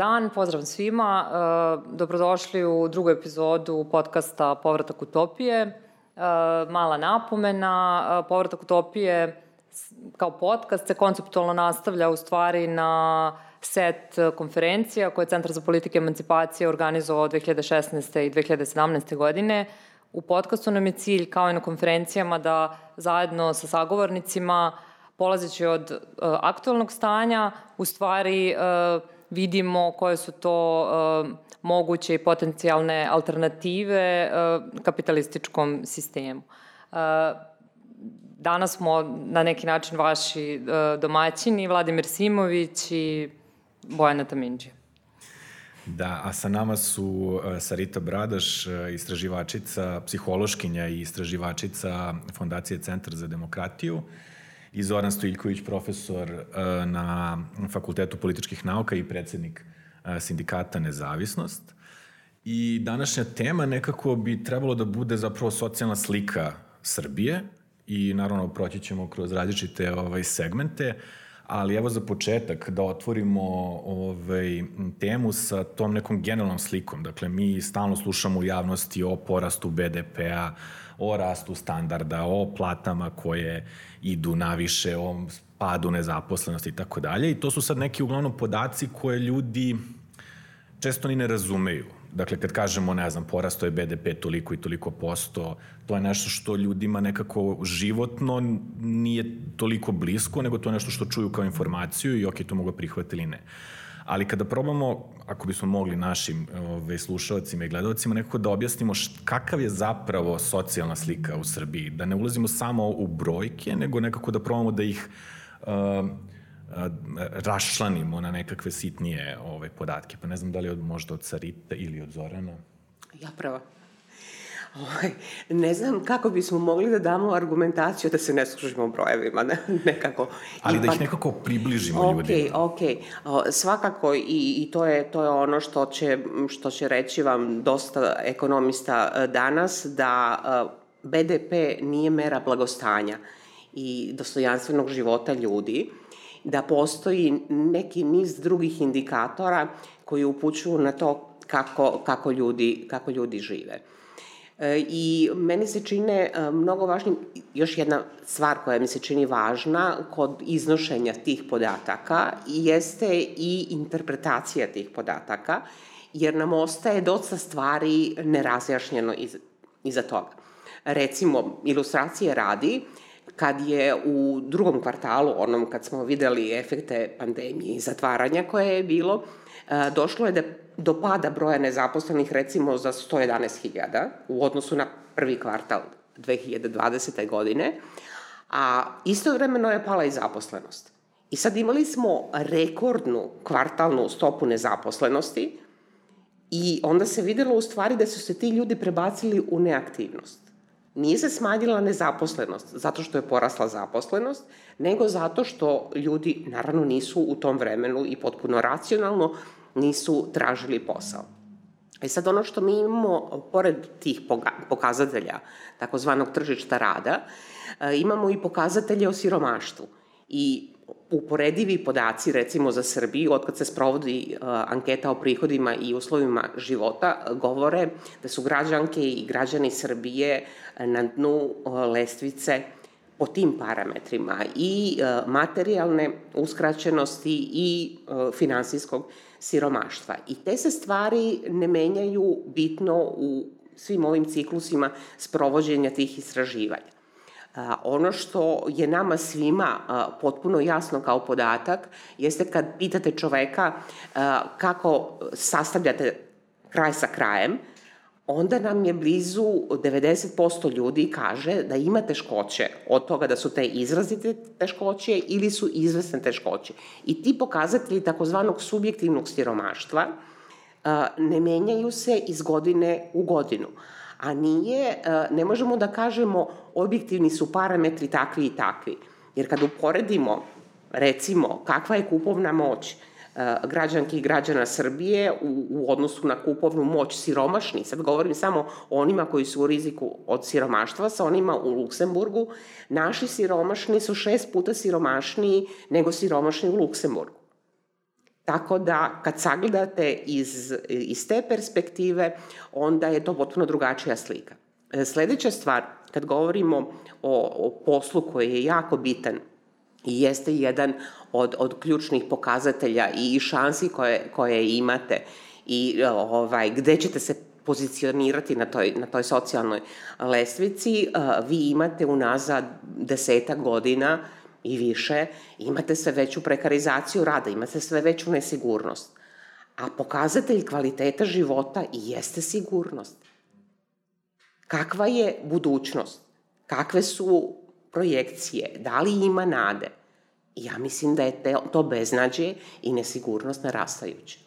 dan, pozdrav svima. E, dobrodošli u drugu epizodu podcasta Povratak utopije. E, mala napomena, Povratak utopije kao podcast se konceptualno nastavlja u stvari na set konferencija koje je Centar za politike emancipacije organizovao 2016. i 2017. godine. U podcastu nam je cilj, kao i na konferencijama, da zajedno sa sagovornicima polazeći od uh, aktualnog stanja, u stvari uh, vidimo koje su to uh, moguće i potencijalne alternative uh, kapitalističkom sistemu. Uh, danas smo na neki način vaši domaćini, Vladimir Simović i Bojana Taminđija. Da, a sa nama su Sarita Bradaš, istraživačica, psihološkinja i istraživačica Fondacije Centar za demokratiju i Zoran Stojiljković, profesor e, na Fakultetu političkih nauka i predsednik e, sindikata Nezavisnost. I današnja tema nekako bi trebalo da bude zapravo socijalna slika Srbije i naravno proći ćemo kroz različite ovaj, segmente, ali evo za početak da otvorimo ovaj, temu sa tom nekom generalnom slikom. Dakle, mi stalno slušamo u javnosti o porastu BDP-a, o rastu standarda, o platama koje idu naviše, o padu nezaposlenosti i tako dalje. I to su sad neki uglavnom podaci koje ljudi često ni ne razumeju. Dakle, kad kažemo, ne znam, porasto je BDP toliko i toliko posto, to je nešto što ljudima nekako životno nije toliko blisko, nego to je nešto što čuju kao informaciju i ok, to mogu prihvatiti ili ne. Ali kada probamo, ako bismo mogli našim ove, slušalcima i gledalcima nekako da objasnimo št, kakav je zapravo socijalna slika u Srbiji, da ne ulazimo samo u brojke, nego nekako da probamo da ih uh, uh, raščlanimo na nekakve sitnije ove podatke. Pa ne znam da li od, možda od Sarite ili od Zorana. Ja prva. Ovaj, ne znam kako bismo mogli da damo argumentaciju da se ne služimo brojevima, ne, nekako. Ali Ipak, da ih nekako približimo okay, ljudima. Ok, ok. Svakako i, i to, je, to je ono što će, što će reći vam dosta ekonomista e, danas, da e, BDP nije mera blagostanja i dostojanstvenog života ljudi, da postoji neki niz drugih indikatora koji upućuju na to kako, kako, ljudi, kako ljudi žive. E, I meni se čine e, mnogo važnim, još jedna stvar koja mi se čini važna kod iznošenja tih podataka jeste i interpretacija tih podataka, jer nam ostaje dosta stvari nerazjašnjeno iz, iza toga. Recimo, ilustracije radi, kad je u drugom kvartalu, onom kad smo videli efekte pandemije i zatvaranja koje je bilo, e, došlo je da do pada broja nezaposlenih recimo za 111.000 u odnosu na prvi kvartal 2020. godine, a istovremeno je pala i zaposlenost. I sad imali smo rekordnu kvartalnu stopu nezaposlenosti i onda se videlo u stvari da su se ti ljudi prebacili u neaktivnost. Nije se smanjila nezaposlenost zato što je porasla zaposlenost, nego zato što ljudi naravno nisu u tom vremenu i potpuno racionalno nisu tražili posao. E sad ono što mi imamo, pored tih pokazatelja takozvanog tržišta rada, e, imamo i pokazatelje o siromaštvu. I uporedivi podaci, recimo za Srbiju, otkad se sprovodi uh, anketa o prihodima i uslovima života, govore da su građanke i građani Srbije na dnu uh, lestvice po tim parametrima i materijalne uskraćenosti i finansijskog siromaštva. I te se stvari ne menjaju bitno u svim ovim ciklusima sprovođenja tih istraživanja. Ono što je nama svima potpuno jasno kao podatak jeste kad pitate čoveka kako sastavljate kraj sa krajem, onda nam je blizu 90% ljudi kaže da ima teškoće od toga da su te izrazite teškoće ili su izvesne teškoće. I ti pokazatelji takozvanog subjektivnog siromaštva ne menjaju se iz godine u godinu. A nije, ne možemo da kažemo objektivni su parametri takvi i takvi. Jer kad uporedimo, recimo, kakva je kupovna moć, građanki i građana Srbije u, u odnosu na kupovnu moć siromašni, sad govorim samo o onima koji su u riziku od siromaštva, sa onima u Luksemburgu, naši siromašni su šest puta siromašniji nego siromašni u Luksemburgu. Tako da kad sagledate iz, iz te perspektive, onda je to potpuno drugačija slika. E, sledeća stvar, kad govorimo o, o poslu koji je jako bitan i jeste jedan od, od ključnih pokazatelja i šansi koje, koje imate i ovaj, gde ćete se pozicionirati na toj, na toj socijalnoj lestvici, vi imate unazad desetak godina i više, imate sve veću prekarizaciju rada, imate sve veću nesigurnost. A pokazatelj kvaliteta života i jeste sigurnost. Kakva je budućnost? Kakve su projekcije? Da li ima nade? Ja mislim da je to beznađe i nesigurnost narastajuće.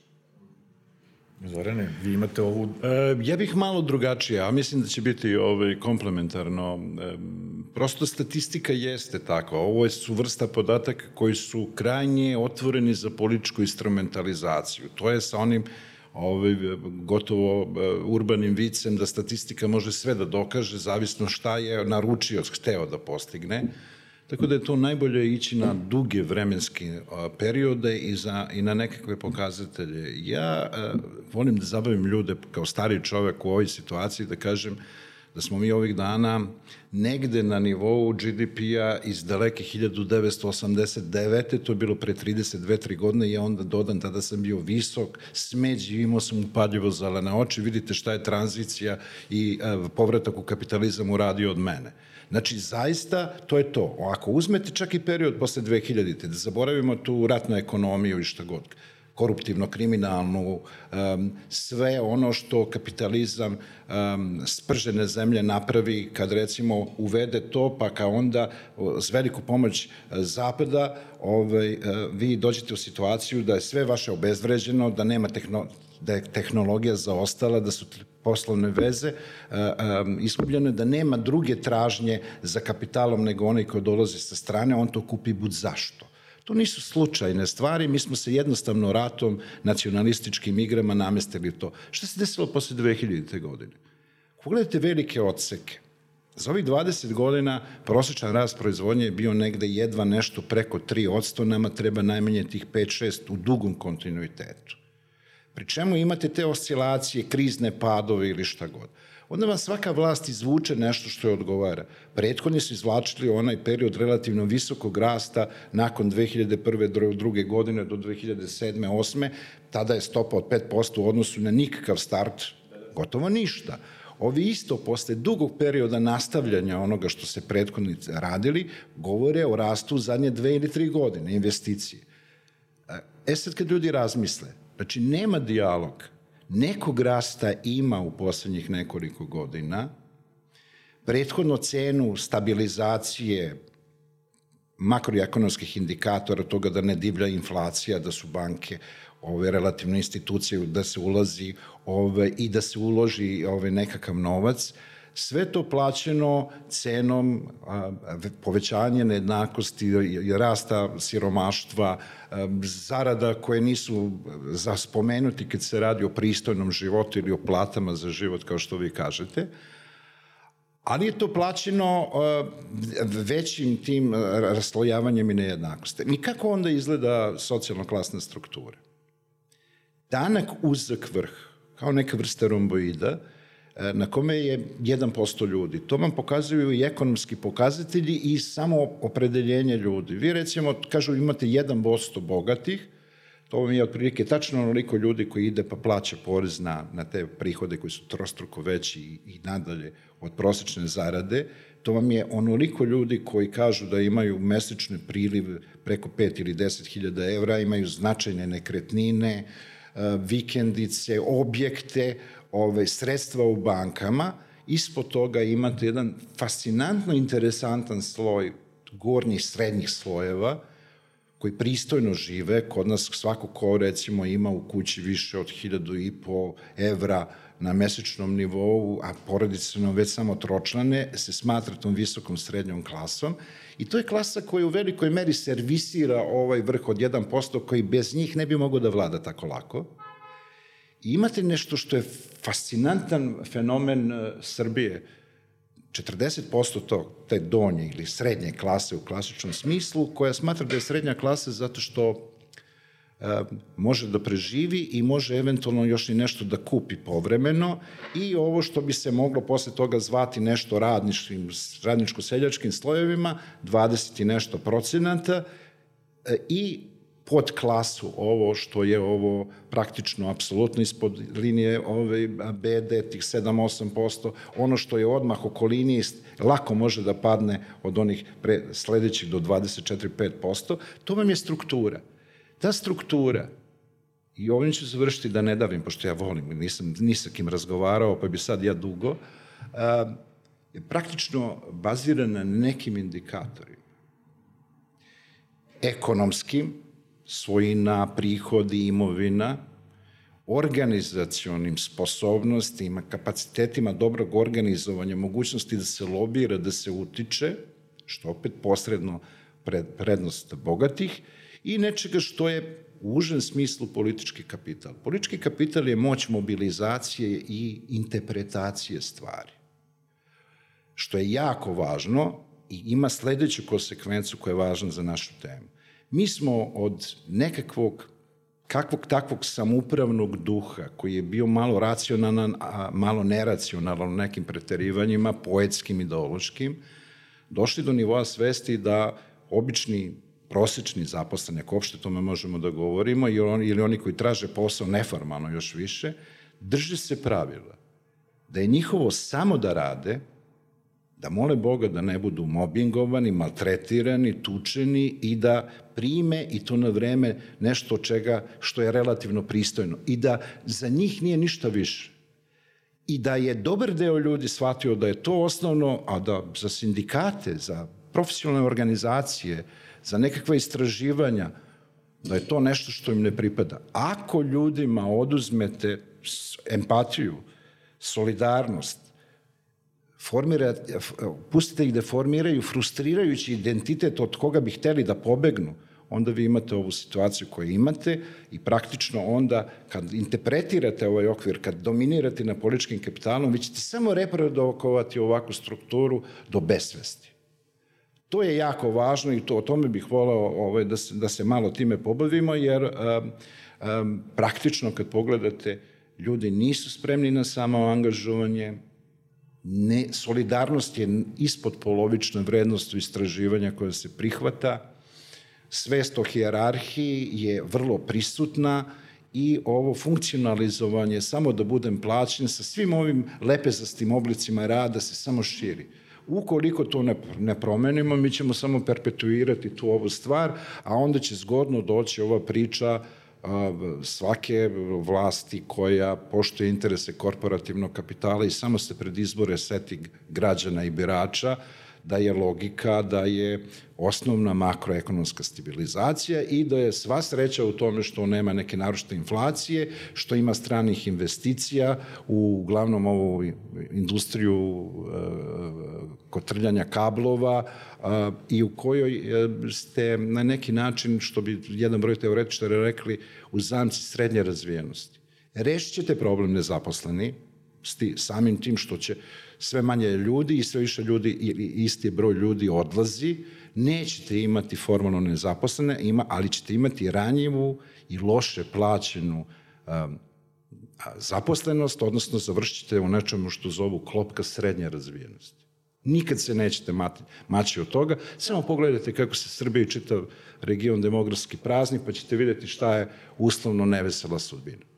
Zorane, vi imate ovu... E, ja bih malo drugačije, a mislim da će biti ovaj, komplementarno. E, prosto statistika jeste tako. Ovo su vrsta podataka koji su krajnje otvoreni za političku instrumentalizaciju. To je sa onim ovaj, gotovo e, urbanim vicem da statistika može sve da dokaže, zavisno šta je naručio, hteo da postigne. Tako da je to najbolje ići na duge vremenske periode i, za, i na nekakve pokazatelje. Ja volim da zabavim ljude kao stari čovek u ovoj situaciji da kažem da smo mi ovih dana negde na nivou GDP-a iz daleke 1989. To je bilo pre 32-3 godine i ja onda dodam, tada sam bio visok, smeđi, imao sam upadljivo zelene oči, vidite šta je tranzicija i uh, povratak u kapitalizam uradio od mene. Znači, zaista, to je to. Ako uzmete čak i period posle 2000. da zaboravimo tu ratnu ekonomiju i šta god, koruptivno, kriminalnu, sve ono što kapitalizam spržene zemlje napravi kad recimo uvede to, pa kao onda s veliku pomoć Zapada ovaj, uh, vi dođete u situaciju da je sve vaše obezvređeno, da nema tehno, da je tehnologija zaostala, da su poslovne veze um, iskupljene, da nema druge tražnje za kapitalom nego onaj koji dolazi sa strane, on to kupi bud zašto. To nisu slučajne stvari, mi smo se jednostavno ratom, nacionalističkim igrama namestili to. Šta se desilo posle 2000. godine? Pogledajte velike odseke. Za ovih 20 godina prosječan rast proizvodnje je bio negde jedva nešto preko 3 nama treba najmanje tih 5-6 u dugom kontinuitetu pri čemu imate te oscilacije, krizne padove ili šta god. Onda vam svaka vlast izvuče nešto što je odgovara. Prethodni su izvlačili onaj period relativno visokog rasta nakon 2001. druge godine do 2007. 8. Tada je stopa od 5% u odnosu na nikakav start, gotovo ništa. Ovi isto posle dugog perioda nastavljanja onoga što se prethodnici radili, govore o rastu zadnje dve ili tri godine, investicije. E sad kad ljudi razmisle, Znači, nema dijalog. Nekog rasta ima u poslednjih nekoliko godina. Prethodno cenu stabilizacije makroekonomskih indikatora, toga da ne divlja inflacija, da su banke ove relativne institucije, da se ulazi ove, i da se uloži ove, nekakav novac, sve to plaćeno cenom povećanja nejednakosti, rasta siromaštva, zarada koje nisu za spomenuti kad se radi o pristojnom životu ili o platama za život, kao što vi kažete, ali je to plaćeno većim tim raslojavanjem i nejednakosti. I kako onda izgleda socijalno-klasna struktura? Danak uzak vrh, kao neka vrsta romboida, E, na kome je 1% ljudi. To vam pokazuju i ekonomski pokazatelji i samo opredeljenje ljudi. Vi recimo, kažu, imate 1% bogatih, to vam je otprilike tačno onoliko ljudi koji ide pa plaća porez na, na te prihode koji su trostruko veći i, i nadalje od prosečne zarade, to vam je onoliko ljudi koji kažu da imaju mesečne prilive preko 5 ili 10 hiljada evra, imaju značajne nekretnine, e, vikendice, objekte, ove, sredstva u bankama, ispod toga imate jedan fascinantno interesantan sloj gornjih srednjih slojeva, koji pristojno žive, kod nas svako ko recimo ima u kući više od hiljadu i po evra na mesečnom nivou, a porodice nam već samo tročlane, se smatra tom visokom srednjom klasom i to je klasa koja u velikoj meri servisira ovaj vrh od 1% koji bez njih ne bi mogo da vlada tako lako. I imate nešto što je fascinantan fenomen uh, Srbije. 40% to, te donje ili srednje klase u klasičnom smislu, koja smatra da je srednja klasa zato što može da preživi i može eventualno još i nešto da kupi povremeno i ovo što bi se moglo posle toga zvati nešto radničkim, radničko-seljačkim slojevima, 20 i nešto procenata e, i pod klasu ovo što je ovo praktično apsolutno ispod linije ove BD, tih 7-8%, ono što je odmah oko linije lako može da padne od onih pre, sledećih do 24-5%, to vam je struktura. Ta struktura, i ovim ću završiti da ne davim, pošto ja volim, nisam ni sa kim razgovarao, pa bi sad ja dugo, a, je praktično bazirana na nekim indikatorima. Ekonomskim, svojina, prihodi, imovina, organizacionim sposobnostima, kapacitetima dobrog organizovanja, mogućnosti da se lobira, da se utiče, što opet posredno pred, prednost bogatih, i nečega što je u užem smislu politički kapital. Politički kapital je moć mobilizacije i interpretacije stvari. Što je jako važno i ima sledeću konsekvencu koja je važna za našu temu. Mi smo od nekakvog kakvog takvog samupravnog duha koji je bio malo racionalan, a malo neracionalan u nekim preterivanjima, poetskim, ideološkim, došli do nivoa svesti da obični prosečni zaposleni, ako uopšte tome možemo da govorimo, ili oni, ili oni koji traže posao neformalno još više, drže se pravila da je njihovo samo da rade, da mole Boga da ne budu mobingovani, maltretirani, tučeni i da prime i to na vreme nešto čega što je relativno pristojno i da za njih nije ništa više. I da je dobar deo ljudi shvatio da je to osnovno, a da za sindikate, za profesionalne organizacije, za nekakva istraživanja, da je to nešto što im ne pripada. Ako ljudima oduzmete empatiju, solidarnost, formira, pustite ih da formiraju frustrirajući identitet od koga bi hteli da pobegnu, onda vi imate ovu situaciju koju imate i praktično onda kad interpretirate ovaj okvir, kad dominirate na političkim kapitalom, vi ćete samo reprodukovati ovakvu strukturu do besvesti. To je jako važno i to, o tome bih volao ovaj, da, se, da se malo time pobavimo, jer um, um, praktično kad pogledate, ljudi nisu spremni na samo angažovanje, ne, solidarnost je ispod polovična vrednost u istraživanja koja se prihvata, svest o hijerarhiji je vrlo prisutna i ovo funkcionalizovanje, samo da budem plaćen, sa svim ovim lepezastim oblicima rada se samo širi. Ukoliko to ne, ne promenimo, mi ćemo samo perpetuirati tu ovu stvar, a onda će zgodno doći ova priča svake vlasti koja poštuje interese korporativnog kapitala i samo se pred izbore seti građana i birača, da je logika da je osnovna makroekonomska stabilizacija i da je sva sreća u tome što nema neke naročite inflacije, što ima stranih investicija u uglavnom ovu industriju e, kotrljanja kablova e, i u kojoj e, ste na neki način, što bi jedan broj teoretičara rekli, u zamci srednje razvijenosti. Rešit ćete problem nezaposleni, samim tim što će sve manje ljudi i sve više ljudi, isti broj ljudi odlazi, nećete imati formalno nezaposlene, ima, ali ćete imati ranjivu i loše plaćenu um, zaposlenost, odnosno završite u nečemu što zovu klopka srednje razvijenosti. Nikad se nećete mati, maći od toga. Samo pogledajte kako se Srbija i čitav region demografski prazni, pa ćete videti šta je uslovno nevesela sudbina.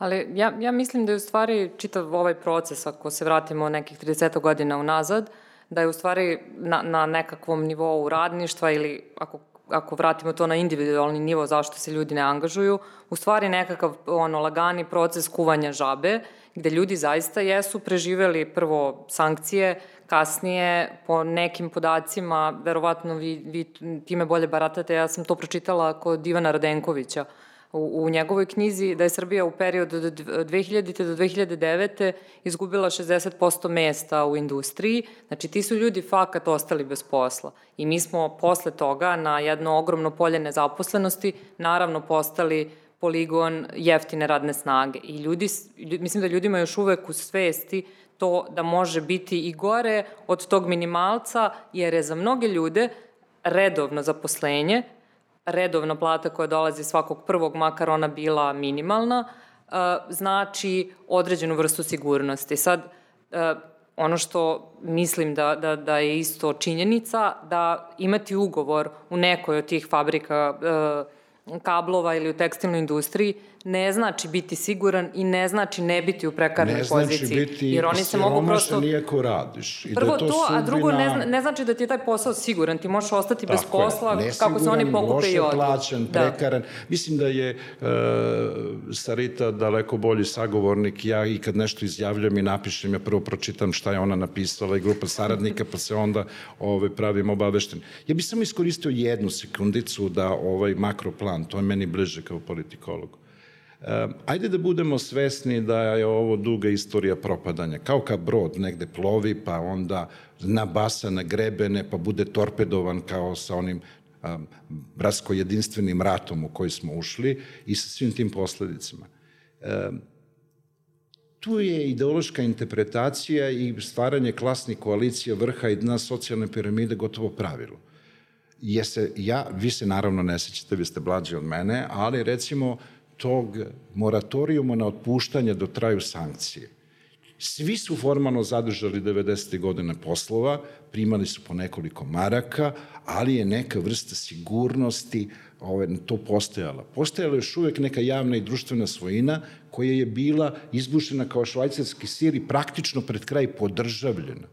Ali ja, ja mislim da je u stvari čitav ovaj proces, ako se vratimo nekih 30 godina unazad, da je u stvari na, na nekakvom nivou radništva ili ako, ako vratimo to na individualni nivo zašto se ljudi ne angažuju, u stvari nekakav ono, lagani proces kuvanja žabe, gde ljudi zaista jesu preživeli prvo sankcije, kasnije po nekim podacima, verovatno vi, vi time bolje baratate, ja sam to pročitala kod Ivana Radenkovića, u, u njegovoj knjizi da je Srbija u periodu od 2000. do 2009. izgubila 60% mesta u industriji. Znači, ti su ljudi fakat ostali bez posla. I mi smo posle toga na jedno ogromno polje nezaposlenosti naravno postali poligon jeftine radne snage. I ljudi, mislim da ljudima još uvek u svesti to da može biti i gore od tog minimalca, jer je za mnoge ljude redovno zaposlenje redovna plata koja dolazi svakog prvog, makar ona bila minimalna, uh, znači određenu vrstu sigurnosti. Sad, uh, ono što mislim da, da, da je isto činjenica, da imati ugovor u nekoj od tih fabrika uh, kablova ili u tekstilnoj industriji ne znači biti siguran i ne znači ne biti u prekarnoj poziciji. Ne znači biti jer oni se mogu prosto... nijako radiš. I Prvo da to, to sudbina... a drugo ne, zna, ne znači da ti je taj posao siguran. Ti možeš ostati Tako bez posla je. kako se oni pokupe i odu. da. prekaran. Mislim da je uh, Sarita daleko bolji sagovornik. Ja i kad nešto izjavljam i napišem, ja prvo pročitam šta je ona napisala i grupa saradnika, pa se onda ove, pravim obavešten. Ja bih samo iskoristio jednu sekundicu da ovaj makroplan, to je meni bliže kao politikologu Ajde da budemo svesni da je ovo duga istorija propadanja. Kao kad brod negde plovi, pa onda nabasa na grebene, pa bude torpedovan kao sa onim um, bratsko-jedinstvenim ratom u koji smo ušli i sa svim tim posledicama. Um, tu je ideološka interpretacija i stvaranje klasnih koalicija vrha i dna socijalne piramide gotovo pravilo. Jese, ja, vi se naravno ne sećate, vi ste blađi od mene, ali recimo tog moratorijuma na otpuštanje do traju sankcije. Svi su formalno zadržali 90. godine poslova, primali su po nekoliko maraka, ali je neka vrsta sigurnosti ove, to postojala. Postojala je još uvek neka javna i društvena svojina koja je bila izbušena kao švajcarski sir i praktično pred kraj podržavljena.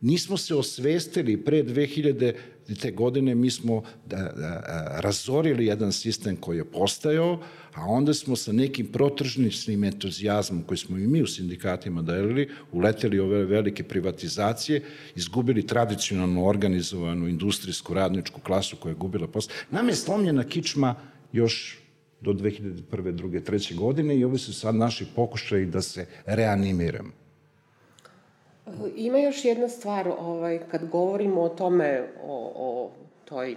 Nismo se osvestili pre 2000 te godine, mi smo da, da, razorili jedan sistem koji je postajao, a onda smo sa nekim protržničnim entuzijazmom koji smo i mi u sindikatima delili, uleteli ove velike privatizacije, izgubili tradicionalno organizovanu industrijsku radničku klasu koja je gubila posle. Nam je slomljena kičma još do 2001. druge, treće godine i ovo su sad naši pokušaji da se reanimiramo. Ima još jedna stvar, ovaj, kad govorimo o tome, o, o toj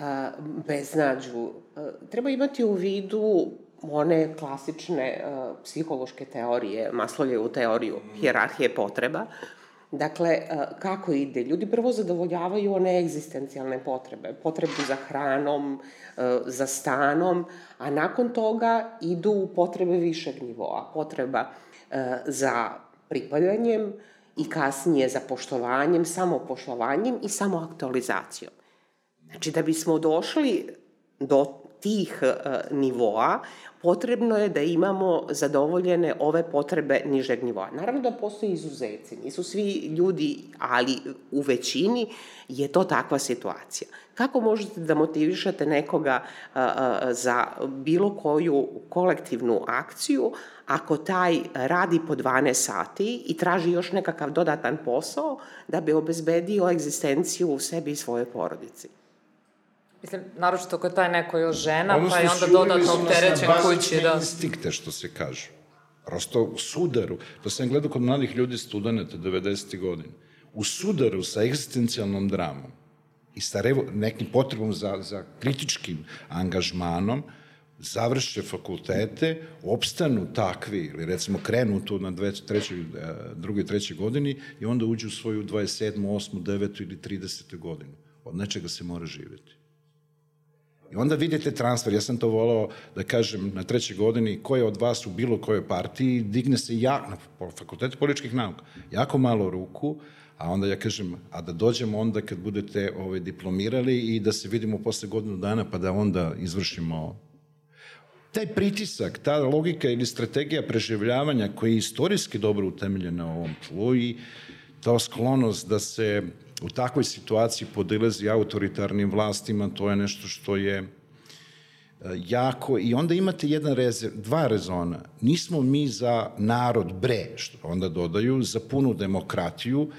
a, beznađu, a, treba imati u vidu one klasične a, psihološke teorije, Maslovljevu teoriju hjerarhije potreba. Dakle, a, kako ide? Ljudi prvo zadovoljavaju one egzistencijalne potrebe, potrebu za hranom, a, za stanom, a nakon toga idu u potrebe višeg nivoa, potreba za pripadanjem i kasnije za poštovanjem, samopoštovanjem i samoaktualizacijom. Znači, da bismo došli do tih uh, nivoa, potrebno je da imamo zadovoljene ove potrebe nižeg nivoa. Naravno da postoji izuzeci, nisu svi ljudi, ali u većini je to takva situacija. Kako možete da motivišete nekoga za bilo koju kolektivnu akciju ako taj radi po 12 sati i traži još nekakav dodatan posao da bi obezbedio egzistenciju u sebi i svojoj porodici? Mislim, naročito kad taj neko još žena, Odnosno, pa je onda dodatno opterećen kući. Da. instinkte, što se kaže. Prosto u sudaru. To sam gledao kod mladih ljudi, studenta, 90. godina. U sudaru sa egzistencijalnom dramom i sa revo, nekim potrebom za, za kritičkim angažmanom, završe fakultete, opstanu takvi, ili recimo krenu tu na dve, trećoj, e, drugoj, trećoj godini i onda uđu u svoju 27. 8. 9. ili 30. godinu. Od nečega se mora živeti. I onda vidite transfer, ja sam to volao da kažem na trećoj godini, ko je od vas u bilo kojoj partiji, digne se ja, na fakultetu političkih nauka, jako malo ruku, a onda ja kažem, a da dođemo onda kad budete ovaj, diplomirali i da se vidimo posle godinu dana pa da onda izvršimo taj pritisak, ta logika ili strategija preživljavanja koja je istorijski dobro utemeljena u ovom tlu i ta sklonost da se u takvoj situaciji podilazi autoritarnim vlastima, to je nešto što je e, jako, i onda imate jedan rezer, dva rezona. Nismo mi za narod bre, što onda dodaju, za punu demokratiju,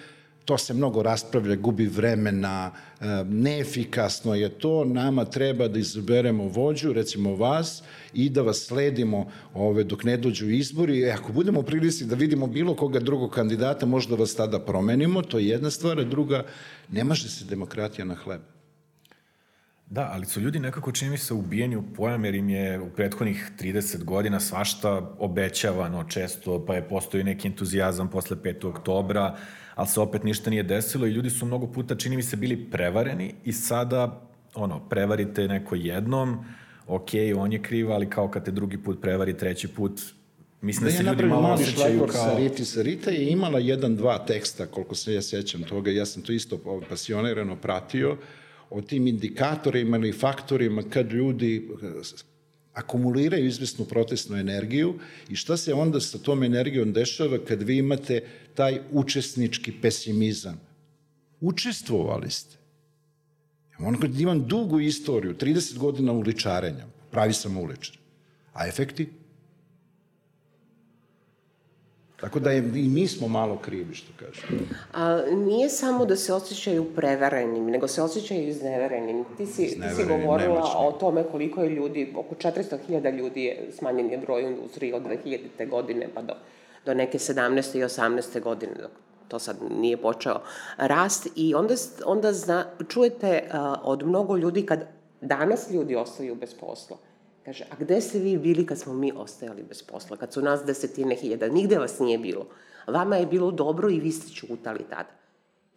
to se mnogo raspravlja, gubi vremena, e, neefikasno je to, nama treba da izaberemo vođu, recimo vas, i da vas sledimo ove, dok ne dođu izbori. E, ako budemo prilici da vidimo bilo koga drugog kandidata, možda vas tada promenimo, to je jedna stvar, druga, ne može se demokratija na hleb. Da, ali su ljudi nekako čini mi se ubijeni u pojam jer im je u prethodnih 30 godina svašta obećavano često, pa je postoji neki entuzijazam posle 5. oktobra, ali se opet ništa nije desilo i ljudi su mnogo puta, čini mi se, bili prevareni i sada ono, prevarite neko jednom, ok, on je kriv, ali kao kad te drugi put prevari treći put, mislim da, da se ljudi malo osjećaju kao... Sariti. Sarita je imala jedan, dva teksta, koliko se ja sećam toga, ja sam to isto pasionirano pratio, o tim indikatorima ili faktorima kad ljudi akumuliraju izvesnu protestnu energiju i šta se onda sa tom energijom dešava kad vi imate taj učesnički pesimizam. Učestvovali ste. On kad imam dugu istoriju, 30 godina uličarenja, pravi sam uličar. A efekti? Tako da je, i mi smo malo krivi, što kažem. A, nije samo da se osjećaju preverenim, nego se osjećaju izneverenim. Ti si, ti si govorila nemačni. o tome koliko je ljudi, oko 400.000 ljudi je smanjen je broj u industriji od 2000. godine pa do, do neke 17. i 18. godine, dok to sad nije počeo rast i onda, onda zna, čujete uh, od mnogo ljudi kad danas ljudi ostaju bez posla, Kaže, a gde ste vi bili kad smo mi ostajali bez posla, kad su nas desetine hiljada? Nigde vas nije bilo. Vama je bilo dobro i vi ste čutali tada.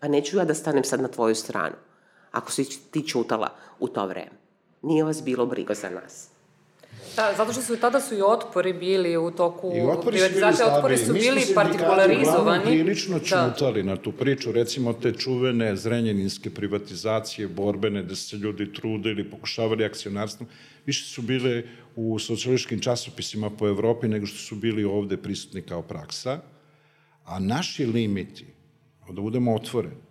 Pa neću ja da stanem sad na tvoju stranu, ako si ti čutala u to vreme. Nije vas bilo briga za nas. Da, zato što su tada su i otpori bili u toku privatizacije, otpori su bili partikularizovani. Mi smo prilično čutali da. na tu priču, recimo te čuvene zrenjaninske privatizacije, borbene, da se ljudi trudili, pokušavali akcionarstvom, više su bile u socijalističkim časopisima po Evropi nego što su bili ovde prisutni kao praksa, a naši limiti, da budemo otvoreni,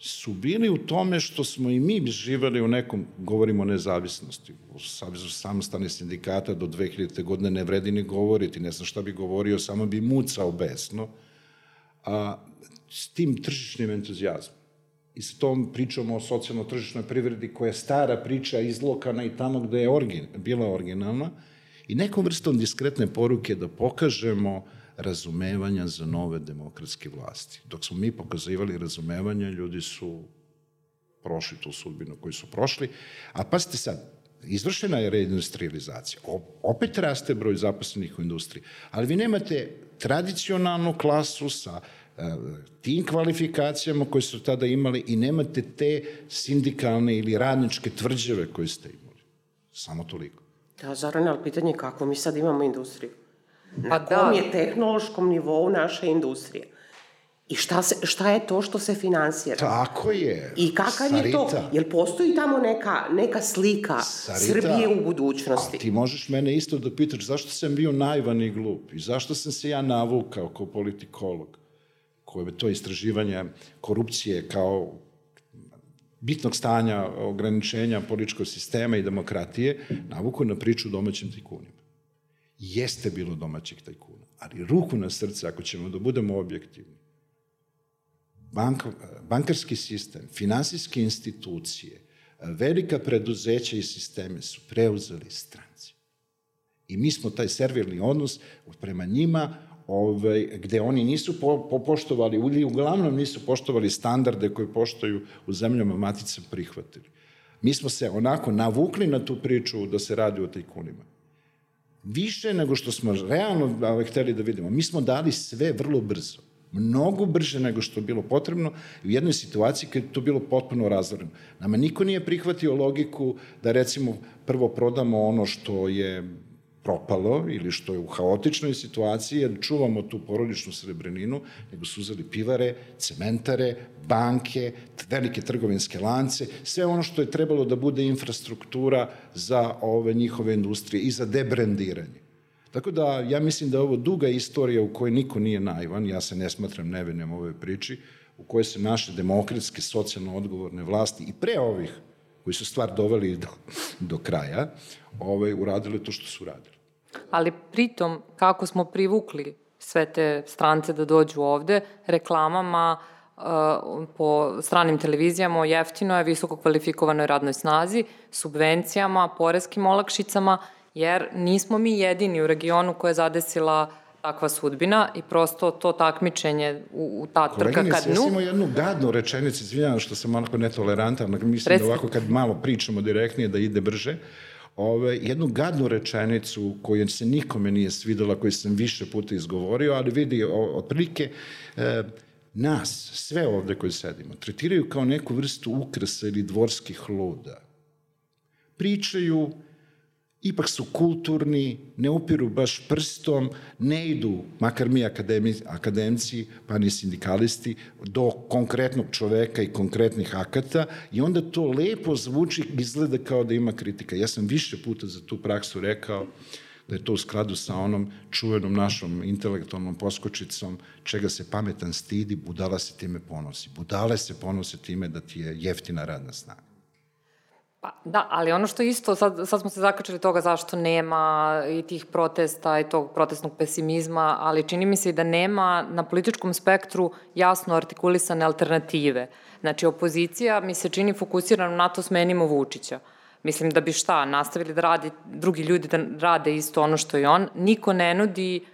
su bili u tome što smo i mi živali u nekom, govorimo o nezavisnosti, u Savjezu samostane sindikata do 2000. godine ne vredi ni govoriti, ne znam šta bi govorio, samo bi mucao besno, a s tim tržišnim entuzijazmom i s tom pričom o socijalno-tržišnoj privredi koja je stara priča izlokana i tamo gde je origin, bila originalna i nekom vrstom diskretne poruke da pokažemo razumevanja za nove demokratske vlasti. Dok smo mi pokazivali razumevanja, ljudi su prošli tu sudbinu koju su prošli. A pazite sad, izvršena je reindustrializacija. Opet raste broj zaposlenih u industriji. Ali vi nemate tradicionalnu klasu sa e, tim kvalifikacijama koje su tada imali i nemate te sindikalne ili radničke tvrđave koje ste imali. Samo toliko. Da, Zoran, ali pitanje je kako mi sad imamo industriju? Pa na pa kom da. je tehnološkom nivou naša industrija. I šta, se, šta je to što se finansira? Tako je. I kakav Sarita. je to? Jel postoji tamo neka, neka slika Sarita, Srbije u budućnosti? A ti možeš mene isto da pitaš zašto sam bio naivan i glup i zašto sam se ja navukao kao politikolog koje je to istraživanje korupcije kao bitnog stanja ograničenja političkog sistema i demokratije navukao na priču domaćim tikunima jeste bilo domaćih tajkuna, ali ruku na srce, ako ćemo da budemo objektivni, bank, bankarski sistem, finansijske institucije, velika preduzeća i sisteme su preuzeli stranci. I mi smo taj servirni odnos prema njima, ovaj, gde oni nisu po, po poštovali, ili uglavnom nisu poštovali standarde koje poštoju u zemljama matica prihvatili. Mi smo se onako navukli na tu priču da se radi o tajkunima više nego što smo realno ovaj, hteli da vidimo. Mi smo dali sve vrlo brzo mnogo brže nego što je bilo potrebno u jednoj situaciji kad je to bilo potpuno razvoreno. Nama niko nije prihvatio logiku da recimo prvo prodamo ono što je propalo ili što je u haotičnoj situaciji, jer čuvamo tu porodičnu srebreninu, nego su uzeli pivare, cementare, banke, velike trgovinske lance, sve ono što je trebalo da bude infrastruktura za ove njihove industrije i za debrendiranje. Tako da ja mislim da je ovo duga istorija u kojoj niko nije naivan, ja se ne smatram nevenem ovoj priči, u kojoj se naše demokratske, socijalno odgovorne vlasti i pre ovih koji su stvar doveli do, do kraja, ovaj, uradili to što su uradili. Ali pritom, kako smo privukli sve te strance da dođu ovde, reklamama, uh, po stranim televizijama o jeftinoj, visoko kvalifikovanoj radnoj snazi, subvencijama, poreskim olakšicama, jer nismo mi jedini u regionu koja je zadesila takva sudbina i prosto to takmičenje u, u ta trka kad nu... Koleginice, ja jednu gadnu rečenicu, izvinjavam što sam malo netolerantan, mislim Reci. da ovako kad malo pričamo direktnije da ide brže, ove, jednu gadnu rečenicu koju se nikome nije svidela, koju sam više puta izgovorio, ali vidi, otprilike, e, nas, sve ovde koji sedimo, tretiraju kao neku vrstu ukrasa ili dvorskih luda. Pričaju, ipak su kulturni, ne upiru baš prstom, ne idu, makar mi akademi, akademci, pa ni sindikalisti, do konkretnog čoveka i konkretnih akata i onda to lepo zvuči, izgleda kao da ima kritika. Ja sam više puta za tu praksu rekao da je to u skladu sa onom čuvenom našom intelektualnom poskočicom čega se pametan stidi, budala se time ponosi. Budale se ponose time da ti je jeftina radna snaga. Pa, da, ali ono što isto, sad, sad smo se zakačili toga zašto nema i tih protesta i tog protestnog pesimizma, ali čini mi se i da nema na političkom spektru jasno artikulisane alternative. Znači, opozicija mi se čini fokusirana na to smenimo Vučića. Mislim da bi šta, nastavili da radi, drugi ljudi da rade isto ono što i on. Niko ne nudi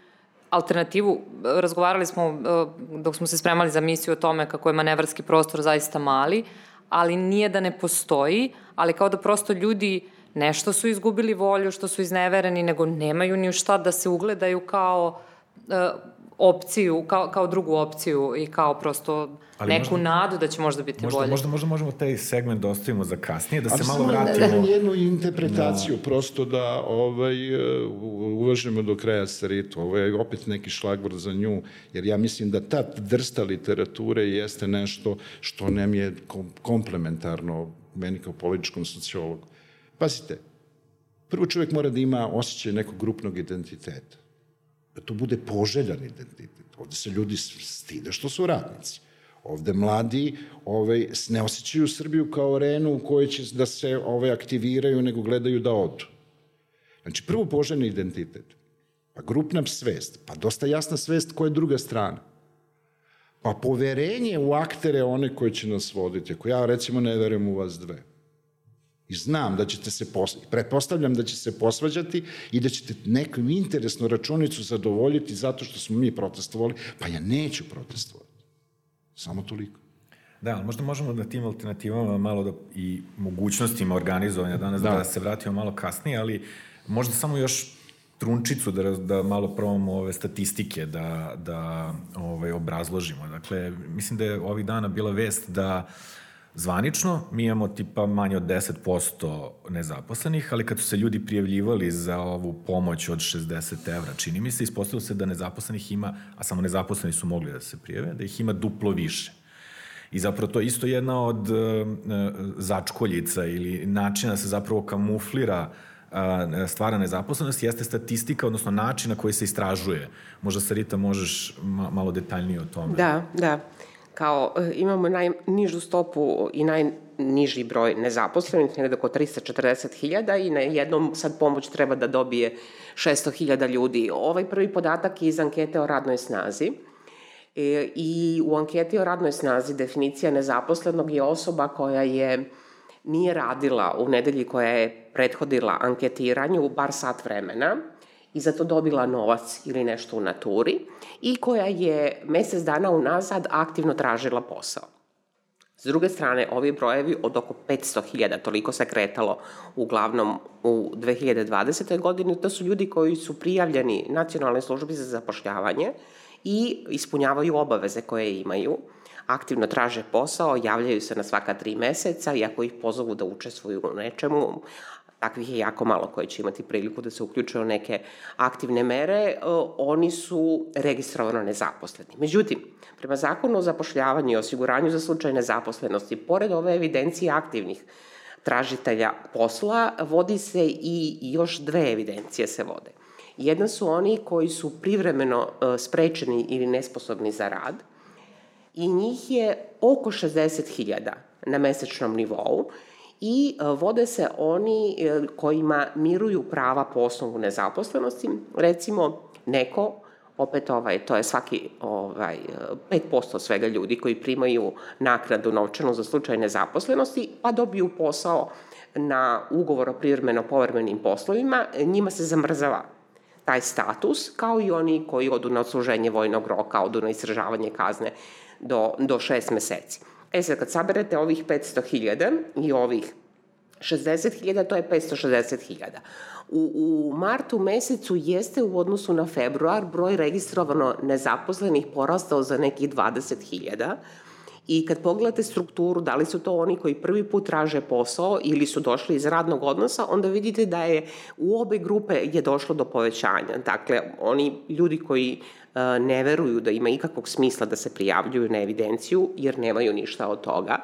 alternativu. Razgovarali smo eh, dok smo se spremali za misiju o tome kako je manevarski prostor zaista mali, ali nije da ne postoji, ali kao da prosto ljudi nešto su izgubili volju, što su iznevereni, nego nemaju ni šta da se ugledaju kao uh, opciju, kao, kao drugu opciju i kao prosto Ali neku možda, nadu da će možda biti možda, bolje. Možda, možda možemo taj segment da ostavimo za kasnije, da se malo vratimo. Ali samo jednu interpretaciju, da. prosto da ovaj, uh, uvažemo do kraja Saritu. Ovo je opet neki šlagvor za nju, jer ja mislim da ta drsta literature jeste nešto što nam je komplementarno meni kao političkom sociologu. Pazite, prvo čovjek mora da ima osjećaj nekog grupnog identiteta. Da to bude poželjan identitet. Ovde se ljudi stide što su radnici. Ovde mladi ovaj, ne osjećaju Srbiju kao arenu u kojoj će da se ovaj, aktiviraju, nego gledaju da odu. Znači, prvo poželjni identitet, pa grupna svest, pa dosta jasna svest koja je druga strana. Pa poverenje u aktere one koje će nas voditi. Ako ja recimo ne verujem u vas dve, I znam da ćete se, pos... pretpostavljam da će se posvađati i da ćete neku interesnu računicu zadovoljiti zato što smo mi protestovali, pa ja neću protestovati. Samo toliko. Da, ali možda možemo da tim alternativama malo da, i mogućnostima organizovanja danas da. da se vratimo malo kasnije, ali možda samo još trunčicu da, da malo probamo ove statistike da, da ovaj, obrazložimo. Dakle, mislim da je ovih dana bila vest da Zvanično mi imamo tipa manje od 10% nezaposlenih, ali kad su se ljudi prijavljivali za ovu pomoć od 60 evra, čini mi se, ispostavilo se da nezaposlenih ima, a samo nezaposleni su mogli da se prijave, da ih ima duplo više. I zapravo to je isto jedna od uh, začkoljica ili načina da se zapravo kamuflira uh, stvara nezaposlenost jeste statistika, odnosno način na koji se istražuje. Možda Sarita možeš ma malo detaljnije o tome. Da, da kao e, imamo najnižu stopu i najniži broj nezaposlenih, negde oko 340.000 i na jednom sad pomoć treba da dobije 600.000 ljudi. Ovaj prvi podatak je iz ankete o radnoj snazi. E, I u anketi o radnoj snazi definicija nezaposlenog je osoba koja je nije radila u nedelji koja je prethodila anketiranju bar sat vremena, i za to dobila novac ili nešto u naturi i koja je mesec dana unazad aktivno tražila posao. S druge strane, ovi brojevi od oko 500.000, toliko se kretalo uglavnom u 2020. godini, to su ljudi koji su prijavljeni nacionalnoj službi za zapošljavanje i ispunjavaju obaveze koje imaju, aktivno traže posao, javljaju se na svaka tri meseca i ako ih pozovu da učestvuju u nečemu, takvih je jako malo koji će imati priliku da se uključuju neke aktivne mere, e, oni su registrovano nezaposleni. Međutim, prema zakonu o zapošljavanju i osiguranju za slučaj nezaposlenosti, pored ove evidencije aktivnih tražitelja posla, vodi se i još dve evidencije se vode. Jedna su oni koji su privremeno e, sprečeni ili nesposobni za rad i njih je oko 60.000 na mesečnom nivou i e, vode se oni e, kojima miruju prava po osnovu nezaposlenosti. Recimo, neko, opet ovaj, to je svaki ovaj, 5% svega ljudi koji primaju naknadu novčanu za slučaj nezaposlenosti, pa dobiju posao na ugovor o privremeno povrmenim poslovima, njima se zamrzava taj status, kao i oni koji odu na odsluženje vojnog roka, odu na istražavanje kazne do, do šest meseci. E sad, kad saberete ovih 500.000 i ovih 60.000, to je 560.000. U, u martu mesecu jeste u odnosu na februar broj registrovano nezaposlenih porastao za nekih 20.000, I kad pogledate strukturu, da li su to oni koji prvi put traže posao ili su došli iz radnog odnosa, onda vidite da je u obe grupe je došlo do povećanja. Dakle, oni ljudi koji uh, ne veruju da ima ikakvog smisla da se prijavljuju na evidenciju, jer nemaju ništa od toga,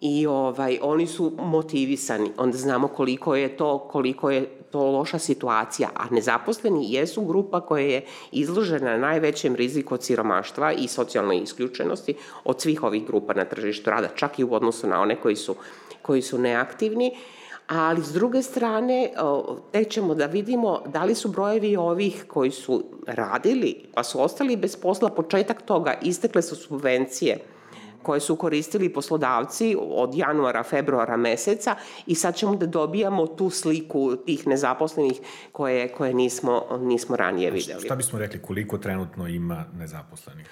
i ovaj oni su motivisani. Onda znamo koliko je to koliko je to loša situacija. A nezaposleni jesu grupa koja je izložena najvećem riziku od siromaštva i socijalnoj isključenosti od svih ovih grupa na tržištu rada čak i u odnosu na one koji su koji su neaktivni. Ali s druge strane tek ćemo da vidimo da li su brojevi ovih koji su radili pa su ostali bez posla početak toga istekle su subvencije koje su koristili poslodavci od januara, februara meseca i sad ćemo da dobijamo tu sliku tih nezaposlenih koje, koje nismo, nismo ranije videli. Šta bismo rekli, koliko trenutno ima nezaposlenih?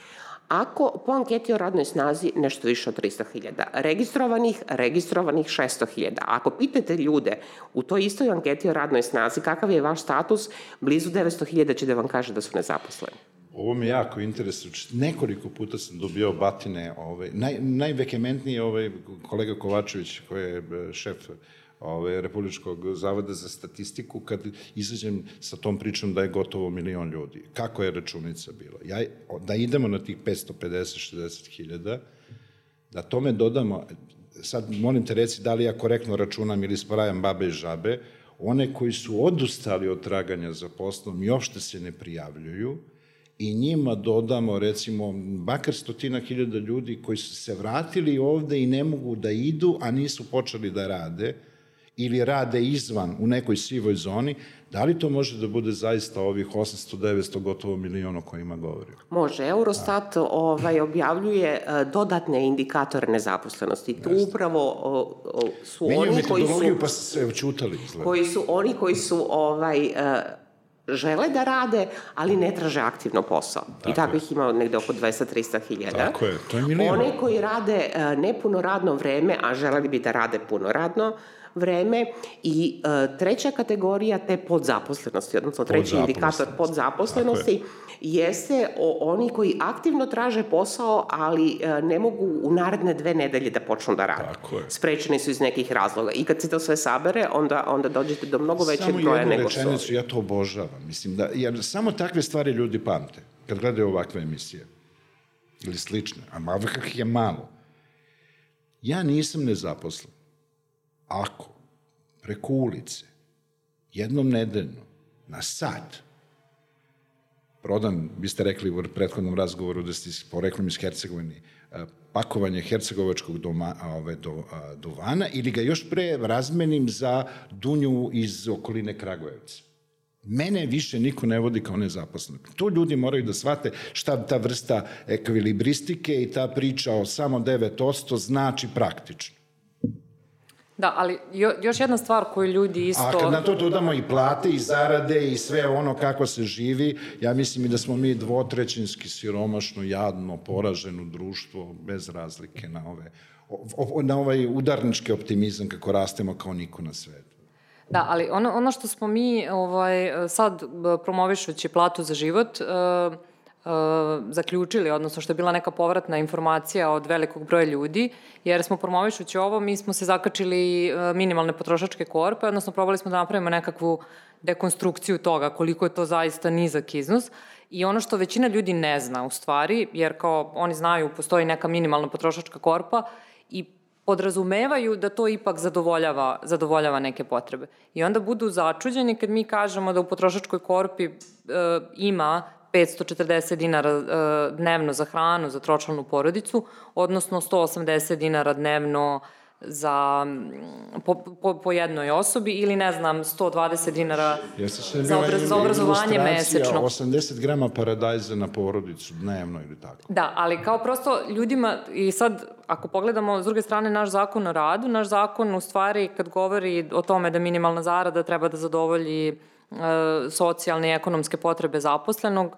Ako po anketi o radnoj snazi nešto više od 300.000, registrovanih, registrovanih 600.000. Ako pitate ljude u toj istoj anketi o radnoj snazi kakav je vaš status, blizu 900.000 će da vam kaže da su nezaposleni. Ovo me jako interesuje. Nekoliko puta sam dobio batine. Ovaj, naj, najvekementniji ovaj kolega Kovačević, koji je e, šef ovaj, Republičkog zavoda za statistiku, kad izađem sa tom pričom da je gotovo milion ljudi. Kako je računica bila? Ja, da idemo na tih 550-60 hiljada, da tome dodamo, sad molim te reci da li ja korektno računam ili spravljam babe i žabe, one koji su odustali od traganja za poslom i uopšte se ne prijavljuju, i njima dodamo recimo bakar stotina hiljada ljudi koji su se vratili ovde i ne mogu da idu, a nisu počeli da rade, ili rade izvan u nekoj sivoj zoni, da li to može da bude zaista ovih 800, 900, gotovo miliona o kojima govorimo? Može. Eurostat ovaj, objavljuje e, dodatne indikatore nezaposlenosti. Tu Jeste. upravo o, o, su Menjaju oni koji su... pa se učutali. Izgleda. Koji su oni koji su ovaj, uh, žele da rade, ali ne traže aktivno posao. Tako I takvih ima negde oko 200-300 hiljada. Tako je, to je milijon. Oni koji rade e, nepuno radno vreme, a želeli bi da rade puno radno vreme i uh, treća kategorija te podzaposlenosti, odnosno treći indikator podzaposlenosti jeste o, oni koji aktivno traže posao, ali uh, ne mogu u naredne dve nedelje da počnu da rade. Tako je. Sprečeni su iz nekih razloga. I kad se to sve sabere, onda, onda dođete do mnogo većeg broja nego što... Samo jednu rečenicu, ja to obožavam. Mislim da, jer samo takve stvari ljudi pamte kad gledaju ovakve emisije ili slične, a malo kakih je malo. Ja nisam nezaposlen ako preko ulice, jednom nedeljno, na sat, prodam, vi ste rekli u prethodnom razgovoru da ste poreklom iz Hercegovine, pakovanje hercegovačkog doma, ove, do, a, duvana ili ga još pre razmenim za dunju iz okoline Kragujevca. Mene više niko ne vodi kao nezaposlenog. Tu ljudi moraju da shvate šta ta vrsta ekvilibristike i ta priča o samo 9% znači praktično. Da, ali jo, još jedna stvar koju ljudi isto... A kad na to dodamo i plate i zarade i sve ono kako se živi, ja mislim i da smo mi dvotrećinski siromašno, jadno, poraženo društvo, bez razlike na ove na ovaj udarnički optimizam kako rastemo kao niko na svetu. Da, ali ono, ono što smo mi ovaj, sad promovišući platu za život, uh, uh, zaključili, odnosno što je bila neka povratna informacija od velikog broja ljudi, jer smo promovišući ovo, mi smo se zakačili uh, minimalne potrošačke korpe, odnosno probali smo da napravimo nekakvu dekonstrukciju toga, koliko je to zaista nizak iznos. I ono što većina ljudi ne zna u stvari, jer kao oni znaju postoji neka minimalna potrošačka korpa i podrazumevaju da to ipak zadovoljava, zadovoljava neke potrebe. I onda budu začuđeni kad mi kažemo da u potrošačkoj korpi e, ima 540 dinara e, dnevno za hranu za tročlanu porodicu, odnosno 180 dinara dnevno za, po, po, po jednoj osobi ili ne znam 120 dinara za, obraz, za obrazovanje mesečno. 80 grama paradajza na porodicu dnevno ili tako. Da, ali kao prosto ljudima i sad ako pogledamo s druge strane naš zakon o radu, naš zakon u stvari kad govori o tome da minimalna zarada treba da zadovolji e, socijalne i ekonomske potrebe zaposlenog,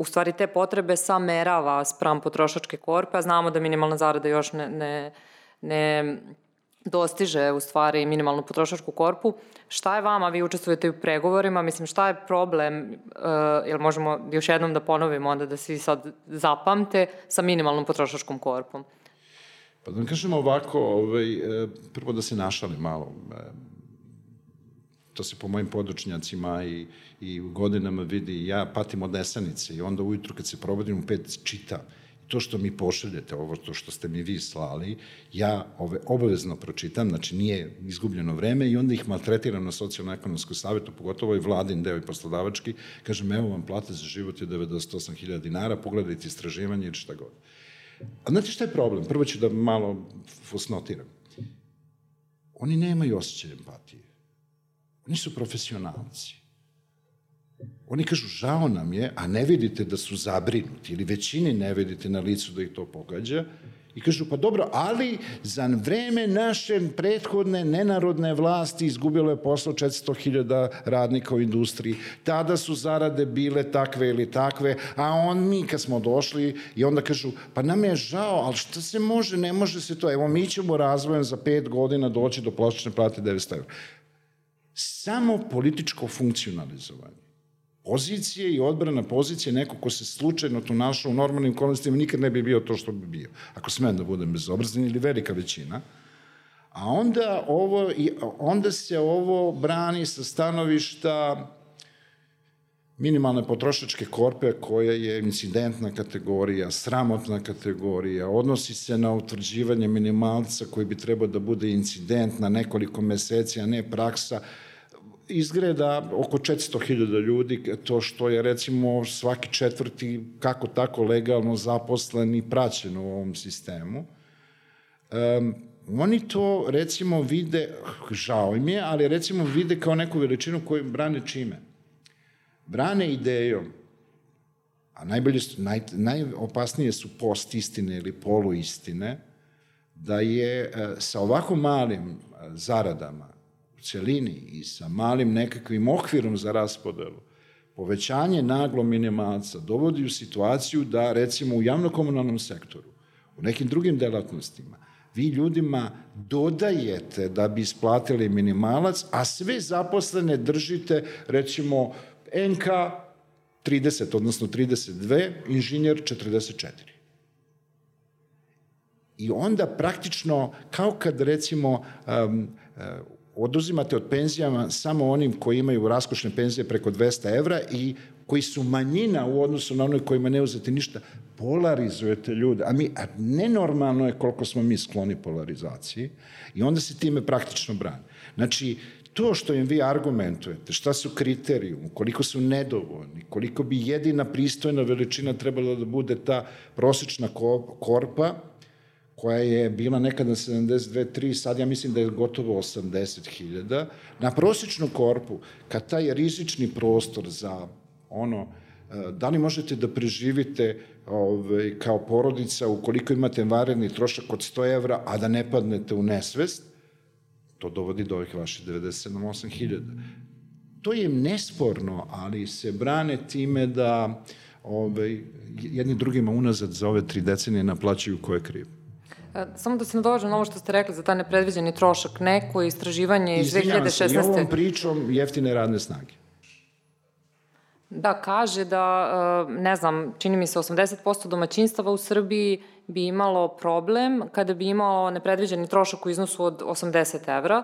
u stvari te potrebe samerava spram potrošačke korpe, a znamo da minimalna zarada još ne, ne, ne dostiže u stvari minimalnu potrošačku korpu. Šta je vama, vi učestvujete u pregovorima, mislim šta je problem, uh, jel možemo još jednom da ponovimo onda da svi sad zapamte sa minimalnom potrošačkom korpom? Pa da vam kažemo ovako, ovaj, e, prvo da se našali malo. To se po mojim podočnjacima i, i godinama vidi, ja patim od nesanice i onda ujutru kad se probudim u pet čitam to što mi pošaljete, ovo to što ste mi vi slali, ja ove, obavezno pročitam, znači nije izgubljeno vreme i onda ih maltretiram na socijalno-ekonomskom savjetu, pogotovo i vladin deo i poslodavački, kažem, evo vam plate za život je 98.000 dinara, pogledajte istraživanje ili šta god. A znate šta je problem? Prvo ću da malo fusnotiram. Oni nemaju osjećaj empatije. Oni su profesionalci. Oni kažu, žao nam je, a ne vidite da su zabrinuti, ili većini ne vidite na licu da ih to pogađa, I kažu, pa dobro, ali za vreme naše prethodne nenarodne vlasti izgubilo je posao 400.000 radnika u industriji. Tada su zarade bile takve ili takve, a on mi kad smo došli i onda kažu, pa nam je žao, ali šta se može, ne može se to. Evo, mi ćemo razvojem za pet godina doći do plastične plate 900 evra. Samo političko funkcionalizovanje pozicije i odbrana pozicije neko ko se slučajno tu našao u normalnim okolnostima nikad ne bi bio to što bi bio. Ako smem da budem bezobrazan ili velika većina. A onda, ovo, onda se ovo brani sa stanovišta minimalne potrošačke korpe koja je incidentna kategorija, sramotna kategorija, odnosi se na utvrđivanje minimalca koji bi trebao da bude incident na nekoliko meseci, a ne praksa izgleda oko 400.000 ljudi, to što je recimo svaki četvrti kako tako legalno zaposlen i praćen u ovom sistemu. Um, oni to recimo vide, žao im je, ali recimo vide kao neku veličinu koju brane čime? Brane idejom, a najbolje naj, najopasnije su post istine ili polu istine, da je e, sa ovako malim e, zaradama celini i sa malim nekakvim okvirom za raspodelu, povećanje naglo minimalca dovodi u situaciju da, recimo, u javnokomunalnom sektoru, u nekim drugim delatnostima, vi ljudima dodajete da bi isplatili minimalac, a sve zaposlene držite, recimo, NK 30, odnosno 32, inženjer 44. I onda praktično, kao kad recimo um, oduzimate od penzijama samo onim koji imaju raskošne penzije preko 200 evra i koji su manjina u odnosu na onoj kojima ne uzete ništa, polarizujete ljude. A, mi, a nenormalno je koliko smo mi skloni polarizaciji i onda se time praktično brani. Znači, to što im vi argumentujete, šta su kriterijum, koliko su nedovoljni, koliko bi jedina pristojna veličina trebala da bude ta prosečna korpa, koja je bila nekada 72-3, sad ja mislim da je gotovo 80.000, na prosječnu korpu, kad taj rizični prostor za ono, e, da li možete da preživite ovaj, kao porodica ukoliko imate varedni trošak od 100 evra, a da ne padnete u nesvest, to dovodi do ovih vaših 97-8 hiljada. To je nesporno, ali se brane time da ovaj, jedni drugima unazad za ove tri decenije naplaćaju ko je. Samo da se nadovažem na ovo što ste rekli za taj nepredviđeni trošak. Neko istraživanje iz 2016. se, i ovom pričom jeftine radne snage. Da, kaže da, e, ne znam, čini mi se 80% domaćinstava u Srbiji bi imalo problem kada bi imalo nepredviđeni trošak u iznosu od 80 evra.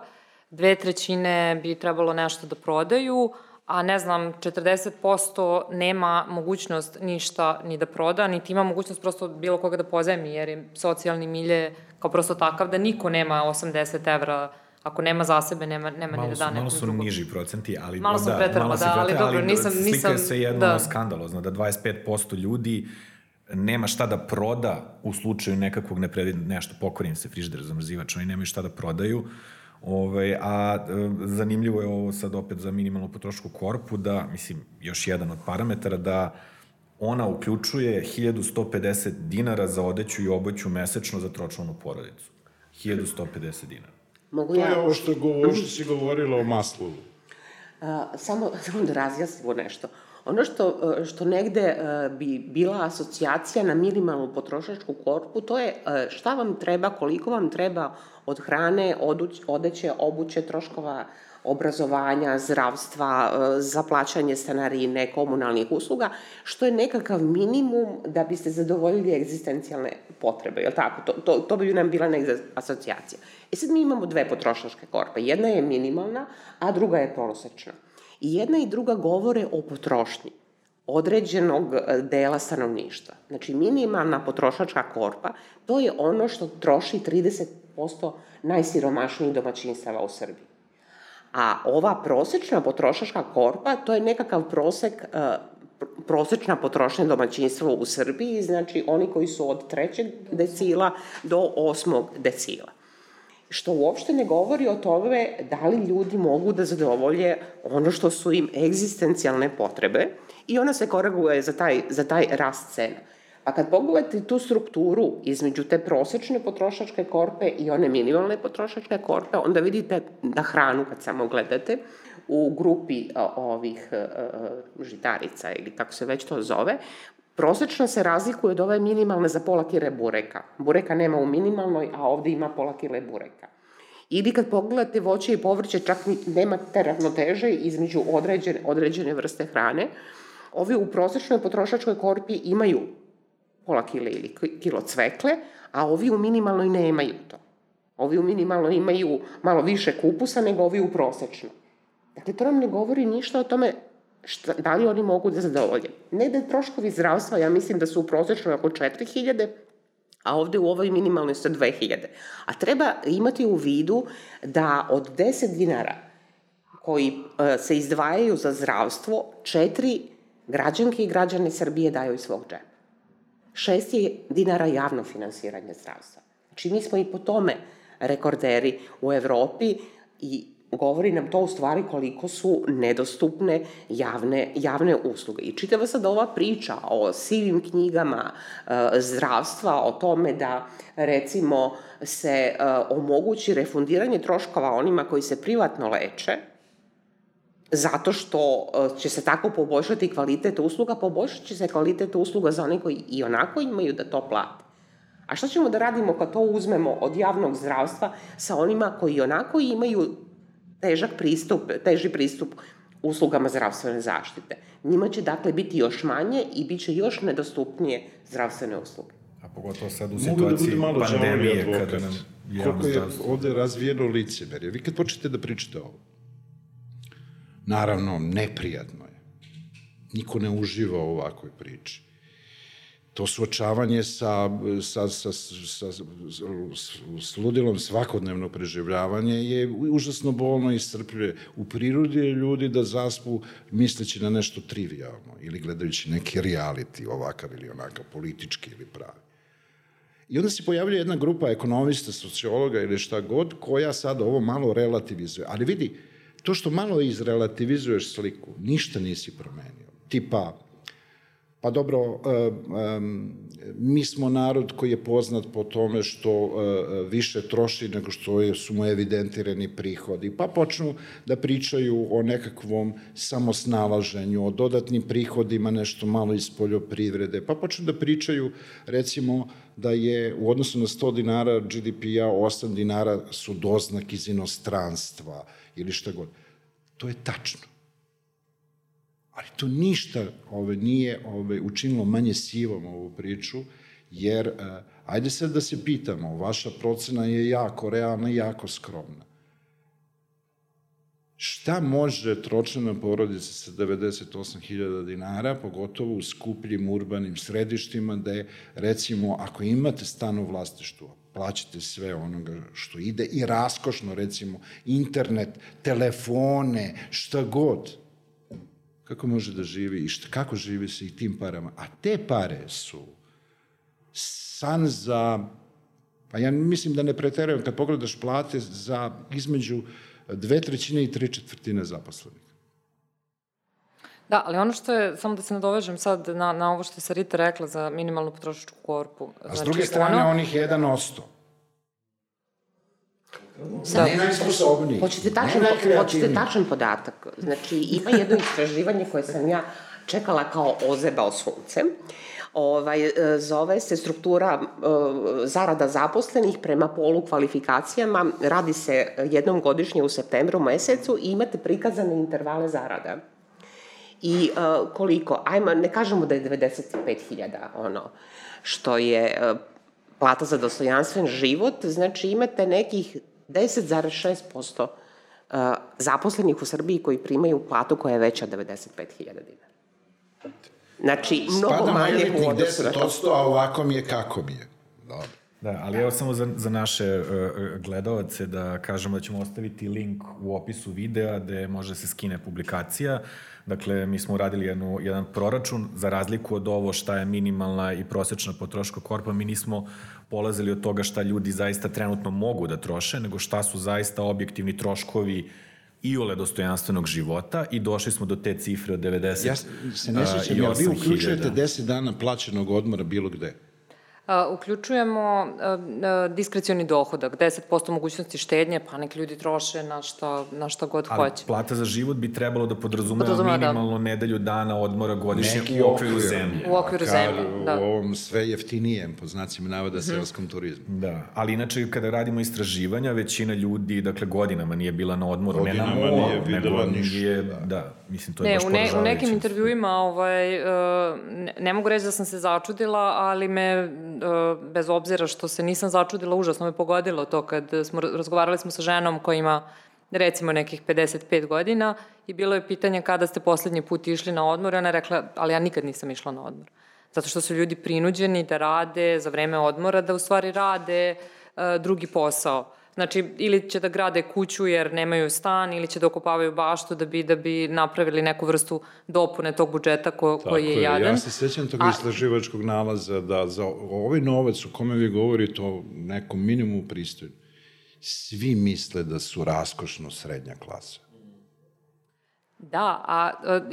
Dve trećine bi trebalo nešto da prodaju, a ne znam, 40% nema mogućnost ništa ni da proda, niti ima mogućnost prosto bilo koga da pozemi, jer je socijalni milje kao prosto takav da niko nema 80 evra ako nema za sebe, nema, nema malo ni da da nekom Malo su niži procenti, ali... Malo sam da, da, ali dobro, nisam... nisam slika se jedno da. skandalozno, da 25% ljudi nema šta da proda u slučaju nekakvog nepredvidnog, nešto, pokorim se frižider, zamrzivač, oni nemaju šta da prodaju, Ove, ovaj, a e, zanimljivo je ovo sad opet za minimalnu potrošku korpu, da, mislim, još jedan od parametara, da ona uključuje 1150 dinara za odeću i obuću mesečno za tročlanu porodicu. 1150 dinara. Mogu to ja... je ovo što, govor, što si govorila o maslu. Uh, samo, samo da razjasnimo nešto. Ono što, e, što negde e, bi bila asocijacija na minimalnu potrošačku korpu, to je e, šta vam treba, koliko vam treba od hrane, odeće, obuće, troškova obrazovanja, zdravstva, za plaćanje stanarine, komunalnih usluga, što je nekakav minimum da biste zadovoljili egzistencijalne potrebe, je tako? To, to, to bi nam bila negde asocijacija. I sad mi imamo dve potrošačke korpe. Jedna je minimalna, a druga je prosečna. I jedna i druga govore o potrošnji određenog e, dela stanovništva. Znači, minimalna potrošačka korpa, to je ono što troši 30% najsiromašnijih domaćinstava u Srbiji. A ova prosečna potrošačka korpa, to je nekakav prosek, e, prosečna potrošnja domaćinstva u Srbiji, znači oni koji su od trećeg decila do osmog decila što uopšte ne govori o tome da li ljudi mogu da zadovolje ono što su im egzistencijalne potrebe i ona se koraguje za taj, za taj rast cena. Pa kad pogledate tu strukturu između te prosečne potrošačke korpe i one minimalne potrošačke korpe, onda vidite da hranu kad samo gledate u grupi ovih žitarica ili kako se već to zove, Prosečno se razlikuje od ove minimalne za pola kile bureka. Bureka nema u minimalnoj, a ovde ima pola kile bureka. Ili kad pogledate voće i povrće, čak nema te ravnoteže između određene, određene vrste hrane. Ovi u prosečnoj potrošačkoj korpi imaju pola kile ili kilo cvekle, a ovi u minimalnoj nemaju to. Ovi u minimalnoj imaju malo više kupusa nego ovi u prosečnoj. Dakle, to nam ne govori ništa o tome šta, da li oni mogu da zadovolje. Negde troškovi zdravstva, ja mislim da su u prosečnoj oko 4000, a ovde u ovoj minimalnoj sa 2000. A treba imati u vidu da od 10 dinara koji e, se izdvajaju za zdravstvo, četiri građanke i građane Srbije daju iz svog džepa. Šest je dinara javno finansiranje zdravstva. Znači, mi smo i po tome rekorderi u Evropi i govori nam to u stvari koliko su nedostupne javne, javne usluge. I čitava sad ova priča o sivim knjigama e, zdravstva, o tome da recimo se e, omogući refundiranje troškova onima koji se privatno leče, zato što e, će se tako poboljšati kvalitet usluga, poboljšat će se kvalitet usluga za one koji i onako imaju da to plate. A šta ćemo da radimo kad to uzmemo od javnog zdravstva sa onima koji onako imaju težak pristup, teži pristup uslugama zdravstvene zaštite. Njima će dakle biti još manje i bit će još nedostupnije zdravstvene usluge. A pogotovo sad u situaciji da malo pandemije kada nam Koliko je ovde razvijeno licemerje. Vi kad počnete da pričate ovo, naravno, neprijatno je. Niko ne uživa u ovakvoj priči to suočavanje sa, sa, sa, sa, s ludilom svakodnevno preživljavanje je užasno bolno i strpljuje. U prirodi je ljudi da zaspu misleći na nešto trivialno ili gledajući neki reality, ovakav ili onakav, politički ili pravi. I onda se pojavlja jedna grupa ekonomista, sociologa ili šta god, koja sad ovo malo relativizuje. Ali vidi, to što malo izrelativizuješ sliku, ništa nisi promenio. Tipa, Pa dobro, e, mi smo narod koji je poznat po tome što e, više troši nego što su mu evidentirani prihodi. Pa počnu da pričaju o nekakvom samosnalaženju, o dodatnim prihodima, nešto malo iz poljoprivrede. Pa počnu da pričaju, recimo, da je u odnosu na 100 dinara GDP-a 8 dinara su doznak iz inostranstva ili šta god. To je tačno Ali to ništa ove, nije ove, učinilo manje sivom ovu priču, jer, uh, ajde sad da se pitamo, vaša procena je jako realna i jako skromna. Šta može tročna porodica sa 98.000 dinara, pogotovo u skupljim urbanim središtima, da je, recimo, ako imate stan u vlastištvu, plaćate sve onoga što ide i raskošno, recimo, internet, telefone, šta god, kako može da živi i šta, kako živi se i tim parama. A te pare su san za, pa ja mislim da ne preterujem, kad pogledaš plate za između dve trećine i tri četvrtine zaposlenih. Da, ali ono što je, samo da se nadovežem sad na, na ovo što je Sarita rekla za minimalnu potrošačku korpu. Znači, A s druge znači, strane, ono, onih 1%. Sa da. ne najsposobniji. Hoćete tačan, hoćete tačan podatak. Znači, ima jedno istraživanje koje sam ja čekala kao ozebao suncem. Ovaj, e, zove se struktura e, zarada zaposlenih prema polu kvalifikacijama. Radi se jednom godišnje u septembru mesecu i imate prikazane intervale zarada. I uh, koliko? Ajmo, ne kažemo da je 95.000 ono što je uh, plata za dostojanstven život, znači imate nekih 10,6% zaposlenih u Srbiji koji primaju platu koja je veća od 95.000 dinara. Znači, mnogo Spada manje u odnosu na 10%, a ovako mi je kako mi je. Da, ali evo samo za, za naše uh, gledalce da kažemo da ćemo ostaviti link u opisu videa gde može se skine publikacija. Dakle, mi smo uradili jednu, jedan proračun za razliku od ovo šta je minimalna i prosečna potroška korpa. Mi nismo polazili od toga šta ljudi zaista trenutno mogu da troše, nego šta su zaista objektivni troškovi i ole dostojanstvenog života i došli smo do te cifre od 90 Ja se ne sjećam, jel vi uključujete 10 dana plaćenog odmora bilo gde? Uključujemo diskrecioni dohodak, 10% mogućnosti štednje, pa nek ljudi troše na šta, na šta god Ali hoće. plata za život bi trebalo da podrazumeva Podrazumeva, da. minimalno nedelju dana odmora godišnje Neki u okviru okvir. zemlje. U okviru zemlje, da. U ovom sve jeftinijem, po znacima navoda, selskom turizmu. Da, ali inače kada radimo istraživanja, većina ljudi, dakle godinama nije bila na odmoru, ne na Godinama moru, nije videla ništa, nije, da. da. mislim, to je Ne, baš u, ne, u nekim intervjuima ovaj, uh, ne, ne mogu reći da sam se začudila, ali me, bez obzira što se nisam začudila, užasno me pogodilo to kad smo, razgovarali smo sa ženom koja ima recimo nekih 55 godina i bilo je pitanje kada ste poslednji put išli na odmor i ona je rekla, ali ja nikad nisam išla na odmor. Zato što su ljudi prinuđeni da rade za vreme odmora, da u stvari rade uh, drugi posao. Znači, ili će da grade kuću jer nemaju stan, ili će da okopavaju baštu da bi, da bi napravili neku vrstu dopune tog budžeta ko, koji je, jadan. Ja se sećam tog A- istraživačkog nalaza da za ovaj novac o kome vi govorite o nekom minimumu pristojno, svi misle da su raskošno srednja klasa. Da, a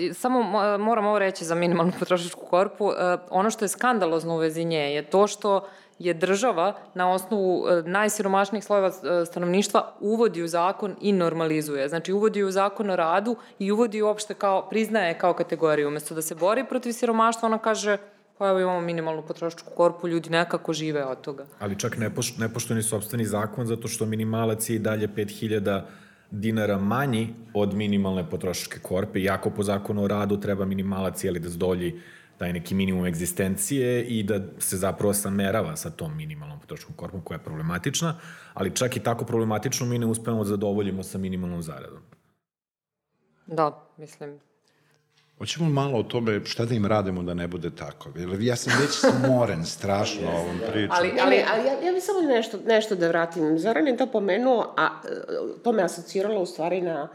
e, samo mo- moram ovo reći za minimalnu potrošačku korpu. E, ono što je skandalozno u vezi nje je to što je država na osnovu e, najsiromašnijih slojeva e, stanovništva uvodi u zakon i normalizuje. Znači uvodi u zakon o radu i uvodi uopšte kao, priznaje kao kategoriju. Umesto da se bori protiv siromaštva, ona kaže pa evo imamo minimalnu potrošačku korpu, ljudi nekako žive od toga. Ali čak ne, poš, ne poštujeni sobstveni zakon zato što minimalac je i dalje 5000 dinara manji od minimalne potrošačke korpe, iako po zakonu o radu treba minimalac jeli, da zdolji taj neki minimum egzistencije i da se zapravo samerava sa tom minimalnom potrošačkom korpom koja je problematična, ali čak i tako problematično mi ne uspemo da zadovoljimo sa minimalnom zaradom. Da, mislim, Hoćemo malo o tome šta da im radimo da ne bude tako. Jer ja sam već smoren strašno ovom pričom. Ali- Ali, ali, ja, ja bih samo nešto, nešto da vratim. Zoran je to pomenuo, a to me asociralo u stvari na, a,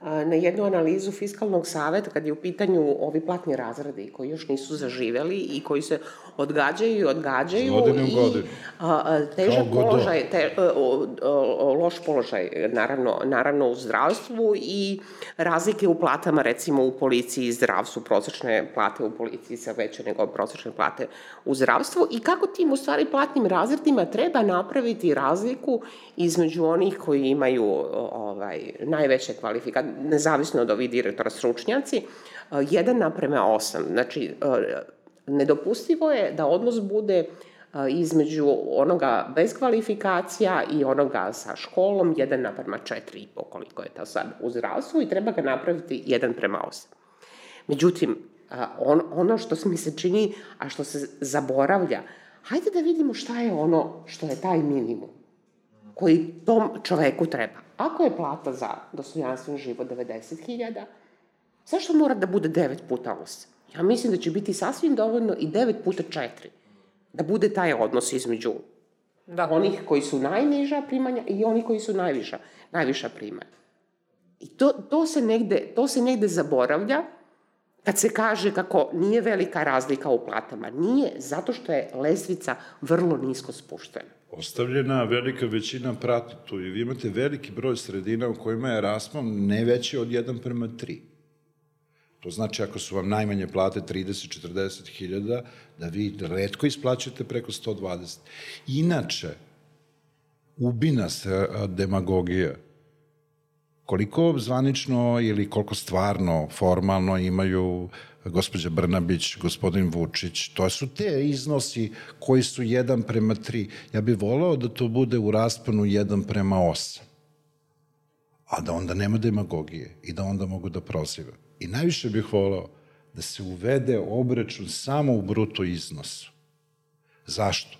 na jednu analizu fiskalnog saveta kad je u pitanju ovi platni razredi koji još nisu zaživeli i koji se odgađaju i odgađaju. I, godinu. A, a, težak Kao položaj, te, o, o, o, loš položaj naravno, naravno u zdravstvu i razlike u platama recimo u policiji i zdravstvu, prosečne plate u policiji sa veće nego prosečne plate u zdravstvu i kako tim u stvari platnim razredima treba napraviti razliku između onih koji imaju ovaj, najveće kvalifikacije, nezavisno od ovih direktora stručnjaci, a, jedan naprema osam. Znači, a, nedopustivo je da odnos bude između onoga bez kvalifikacija i onoga sa školom 1 naprema 4,5 koliko je to sad u zdravstvu i treba ga napraviti 1 prema 8. Međutim, on, ono što mi se čini, a što se zaboravlja, hajde da vidimo šta je ono što je taj minimum koji tom čoveku treba. Ako je plata za dostojanstven život 90.000, zašto mora da bude 9 puta 8? Ja mislim da će biti sasvim dovoljno i 9 puta 4. Da bude taj odnos između da. onih koji su najniža primanja i onih koji su najviša, najviša primanja. I to, to, se negde, to se negde zaboravlja kad se kaže kako nije velika razlika u platama. Nije, zato što je lestvica vrlo nisko spuštena. Ostavljena velika većina prati tu i vi imate veliki broj sredina u kojima je raspon ne veći od 1 prema 3. To znači ako su vam najmanje plate 30-40 hiljada, da vi redko isplaćate preko 120. Inače, ubi nas e, demagogija koliko zvanično ili koliko stvarno, formalno imaju gospođa Brnabić, gospodin Vučić, to su te iznosi koji su 1 prema 3. Ja bih volao da to bude u rasponu 1 prema 8. A da onda nema demagogije i da onda mogu da proziva. I najviše bih volao da se uvede obračun samo u bruto iznosu. Zašto?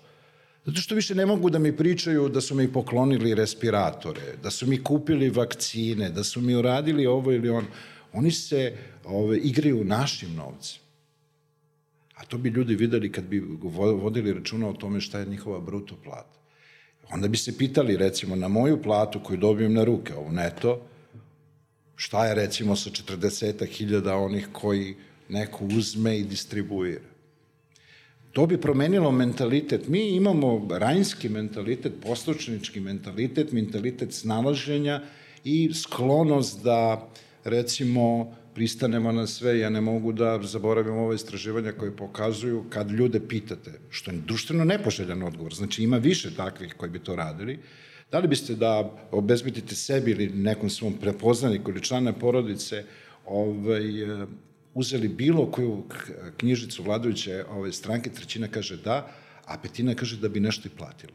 Zato što više ne mogu da mi pričaju da su mi poklonili respiratore, da su mi kupili vakcine, da su mi uradili ovo ili ono. Oni se ove, igraju našim novcem. A to bi ljudi videli kad bi vodili računa o tome šta je njihova bruto plata. Onda bi se pitali, recimo, na moju platu koju dobijem na ruke, ovu neto, šta je, recimo, sa 40.000 onih koji neko uzme i distribuira. To bi promenilo mentalitet. Mi imamo rajnski mentalitet, postočnički mentalitet, mentalitet snalaženja i sklonost da, recimo, pristanemo na sve. Ja ne mogu da zaboravim ove istraživanja koje pokazuju kad ljude pitate, što je društveno nepoželjan odgovor, znači ima više takvih koji bi to radili, da li biste da obezbedite sebi ili nekom svom prepoznaniku ili člana porodice ovaj, uzeli bilo koju knjižicu vladajuće ove stranke, trećina kaže da, a petina kaže da bi nešto i platila.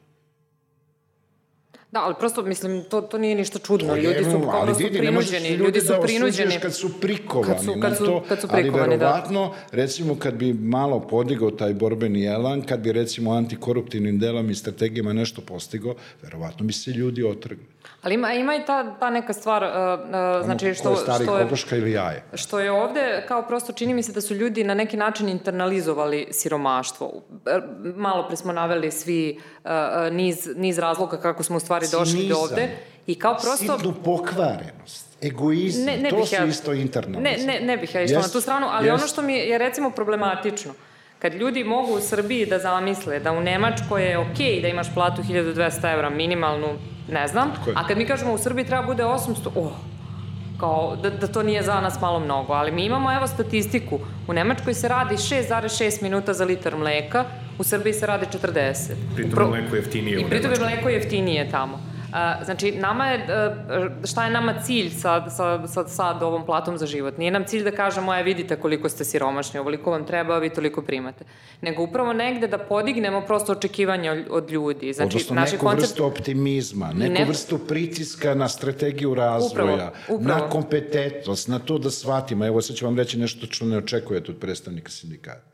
Da, ali prosto, mislim, to, to nije ništa čudno. To ljudi su kao prosto vidi, prinuđeni. Ljudi su da prinuđeni. kad su prikovani kad su, kad su, kad su prikovani, ali da. verovatno, da. recimo, kad bi malo podigao taj borbeni elan, kad bi, recimo, antikoruptivnim delom i strategijama nešto postigo, verovatno bi se ljudi otrgli. Ali ima, ima i ta, ta neka stvar, uh, uh, znači što, je stari što je, kokoška ili jaje. Što je ovde, kao prosto čini mi se da su ljudi na neki način internalizovali siromaštvo. Malo pre smo naveli svi uh, niz, niz razloga kako smo u stvari došli do ovde. I kao prosto... Sitnu pokvarenost egoizam, ne, ne to su ja, isto internalno. Ne, ne, ne bih ja išla yes, na tu stranu, ali yes. ono što mi je recimo problematično, kad ljudi mogu u Srbiji da zamisle da u Nemačkoj je okej okay da imaš platu 1200 evra minimalnu ne znam. A kad mi kažemo u Srbiji treba bude 800, oh, kao da, da to nije za nas malo mnogo, ali mi imamo evo statistiku. U Nemačkoj se radi 6,6 minuta za litar mleka, u Srbiji se radi 40. Pritom Pro... mleko je jeftinije I pritom je mleko jeftinije tamo. Znači, nama je, šta je nama cilj sad, sad, sad, sad ovom platom za život? Nije nam cilj da kažemo, e, vidite koliko ste siromašni, ovoliko vam treba, vi toliko primate. Nego upravo negde da podignemo prosto očekivanja od ljudi. Znači, Odnosno, naši neku koncept... vrstu optimizma, neku ne... vrstu pritiska na strategiju razvoja, upravo, upravo. na kompetentnost, na to da shvatimo. Evo, sad ću vam reći nešto što ne očekujete od predstavnika sindikata.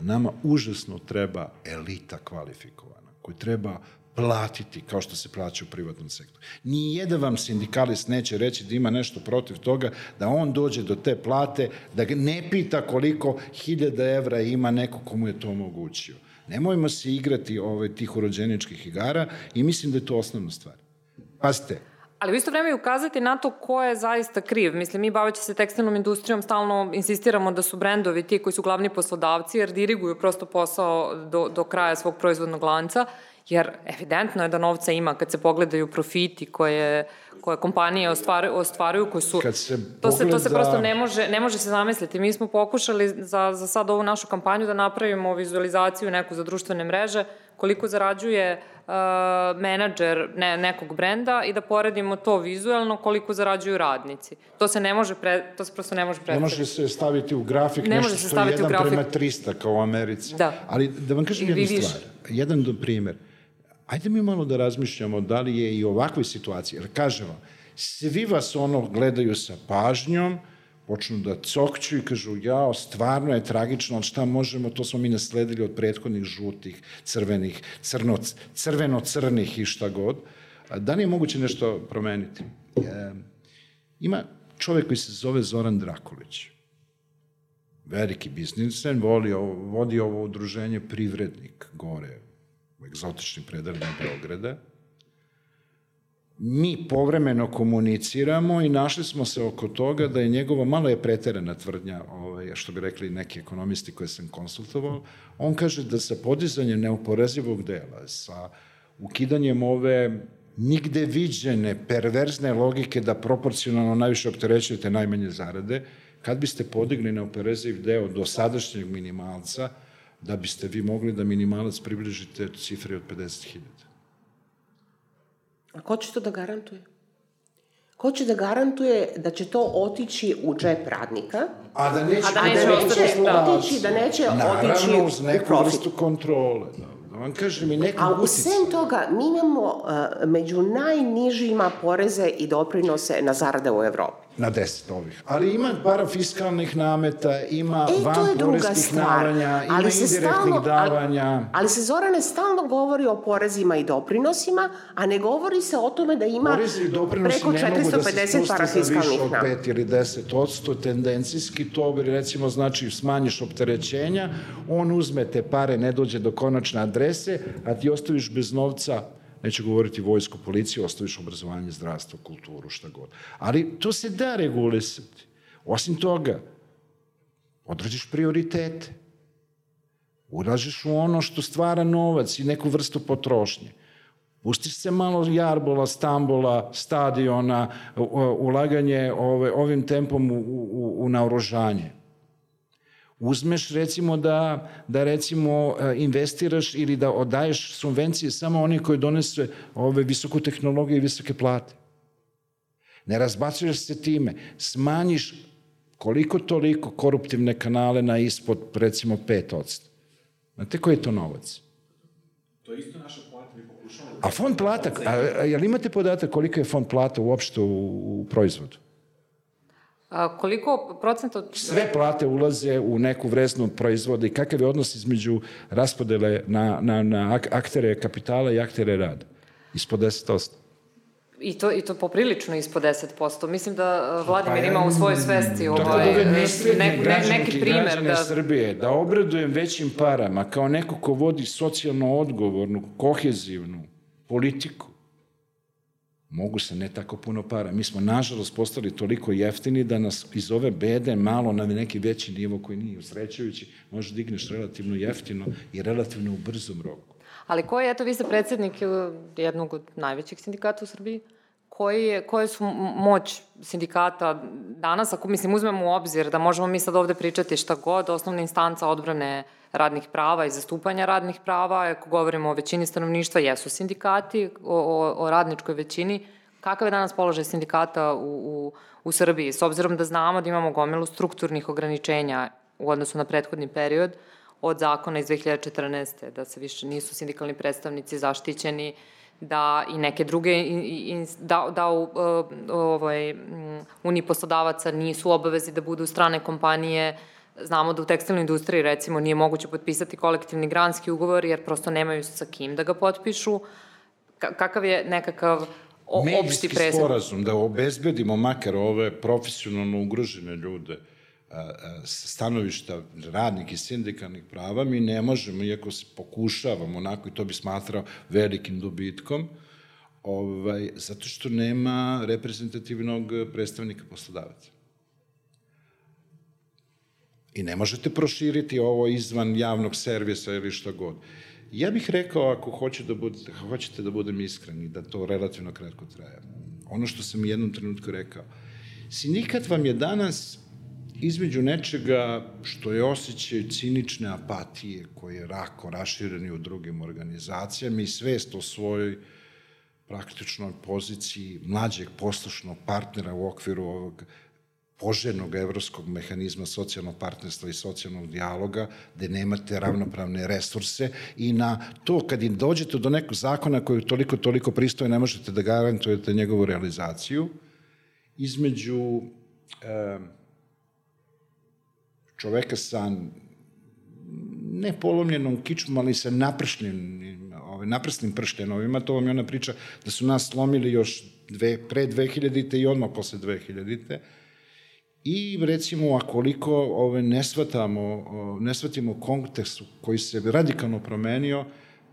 Nama užasno treba elita kvalifikovana, koji treba platiti kao što se plaća u privatnom sektoru. Nijedan vam sindikalist neće reći da ima nešto protiv toga, da on dođe do te plate, da ne pita koliko hiljada evra ima neko komu je to omogućio. Nemojmo se igrati ove, tih urođeničkih igara i mislim da je to osnovna stvar. Pazite, Ali u isto vreme i ukazati na to ko je zaista kriv. Mislim, mi baveći se tekstilnom industrijom stalno insistiramo da su brendovi ti koji su glavni poslodavci jer diriguju prosto posao do, do kraja svog proizvodnog lanca jer evidentno je da novca ima kad se pogledaju profiti koje koje kompanije ostvaruju, ostvaruju koji su kad se to se to se prosto ne može ne može se zamisliti. Mi smo pokušali za za sad ovu našu kampanju da napravimo vizualizaciju neku za društvene mreže koliko zarađuje uh, menadžer ne, nekog brenda i da poredimo to vizuelno koliko zarađuju radnici. To se ne može pre, to se prosto ne može predstaviti. Ne može se staviti u grafik ne nešto što je 1 prema 300 kao u Americi. Da. Ali da vam kažem jednu stvar. Jedan do primer. Uh, ajde mi malo da razmišljamo da li je i ovakve situacije, jer kažemo, svi vas ono gledaju sa pažnjom, počnu da cokću i kažu, jao, stvarno je tragično, ali šta možemo, to smo mi nasledili od prethodnih žutih, crvenih, crno, crveno-crnih i šta god. Da li je moguće nešto promeniti? E, ima čovek koji se zove Zoran Drakulić. Veliki biznismen, voli, vodi ovo udruženje Privrednik gore egzotičnim predelima Beograda. Mi povremeno komuniciramo i našli smo se oko toga da je njegova, malo je preterana tvrdnja, ovaj, što bi rekli neki ekonomisti koje sam konsultovao, on kaže da sa podizanjem neuporezivog dela, sa ukidanjem ove nigde viđene perverzne logike da proporcionalno najviše opterećujete najmanje zarade, kad biste podigli neoporeziv deo do sadašnjeg minimalca, da biste vi mogli da minimalac približite cifre od 50.000. A ko će to da garantuje? ko će da garantuje da će to otići u džep radnika, A da neće, A da a neće da neće da. otići, da neće Naravno, otići uz u neku vrstu kontrole. Da, da vam kažem i neku A u uticu. sem toga, mi imamo uh, među najnižima poreze i doprinose na zarade u Evropi. Na deset ovih. Ali ima parafiskalnih nameta, ima E, to van je druga poreskih stvar. davanja, ima indirektnih davanja. Ali, ali se Zorane stalno govori o porezima i doprinosima, a ne govori se o tome da ima Porezi i doprinosi preko ne mogu da se 450 spuste za više parafiskalnih od nameta. 5 ili 10 odsto, tendencijski to recimo znači smanjiš opterećenja, on uzme te pare, ne dođe do konačne adrese, a ti ostaviš bez novca neću govoriti vojsku, policiju, ostaviš obrazovanje, zdravstvo, kulturu, šta god. Ali to se da regulisati. Osim toga, određiš prioritete. Ulažeš u ono što stvara novac i neku vrstu potrošnje. Pustiš se malo jarbola, stambola, stadiona, ulaganje ove, ovim tempom u, u, u naoružanje. Uzmeš recimo da, da recimo e, investiraš ili da odaješ subvencije samo oni koji donese ove visoku tehnologiju i visoke plate. Ne razbacuješ se time, smanjiš koliko toliko koruptivne kanale na ispod recimo 5%. Znate koji je to novac? To je isto naša plata, mi pokušavamo A fond plata, a, a jel imate podatak koliko je fond plata uopšte u, u proizvodu? A, koliko procenta od... Sve plate ulaze u neku vresnu proizvoda i kakav je odnos između raspodele na, na, na ak- aktere kapitala i aktere rada? Ispod 10%. I to, I to poprilično ispod 10%. Mislim da uh, Vladimir Pa, ima u svojoj svesti da ovaj, ove ne, ne, neki primer. Da, Srbije, da obradujem većim parama kao neko ko vodi socijalno odgovornu, kohezivnu politiku, mogu se ne tako puno para. Mi smo, nažalost, postali toliko jeftini da nas iz ove bede malo na neki veći nivo koji nije usrećujući, možeš digneš relativno jeftino i relativno u brzom roku. ali koji, eto, vi ste predsednik uh, jednog od najvećih sindikata u Srbiji, koji je, koje su moć sindikata danas, ako mislim uzmemo u obzir da možemo mi sad ovde pričati šta god, osnovna instanca odbrane radnih prava i zastupanja radnih prava, ako govorimo o većini stanovništva, jesu sindikati, o, o, o radničkoj većini, kakav je danas položaj sindikata u, u, u Srbiji, s obzirom da znamo da imamo gomilu strukturnih ograničenja u odnosu na prethodni period, od zakona iz 2014. da se više nisu sindikalni predstavnici zaštićeni, da i neke druge in, in, da, da u, ovaj, mm, uni poslodavaca nisu obavezi da budu strane kompanije. Znamo da u tekstilnoj industriji recimo nije moguće potpisati kolektivni granski ugovor jer prosto nemaju sa kim da ga potpišu. Ka kakav je nekakav o, opšti Medijski presek? sporazum da obezbedimo makar ove profesionalno ugrožene ljude stanovišta radnik i sindikalnih prava, mi ne možemo, iako se pokušavamo onako, i to bi smatrao velikim dobitkom, ovaj, zato što nema reprezentativnog predstavnika poslodavaca. I ne možete proširiti ovo izvan javnog servisa ili šta god. Ja bih rekao, ako hoće da bude, hoćete da budem iskreni, da to relativno kratko traje. Ono što sam jednom trenutku rekao, sindikat vam je danas između nečega što je osjećaj cinične apatije koji je rako rašireni u drugim organizacijama i svest o svojoj praktičnoj poziciji mlađeg poslušnog partnera u okviru ovog poželjnog evropskog mehanizma socijalnog partnerstva i socijalnog dijaloga, gde nemate ravnopravne resurse i na to kad im dođete do nekog zakona koji toliko, toliko pristoje, ne možete da garantujete njegovu realizaciju, između e, čoveka sa ne polomljenom kičmom, ali sa napršljenim, ovaj, naprsnim pršljenovima, to vam je ona priča da su nas slomili još dve, pre 2000-te i odmah posle 2000-te, I recimo, akoliko ove, ne, shvatamo, ne shvatimo kontekst koji se radikalno promenio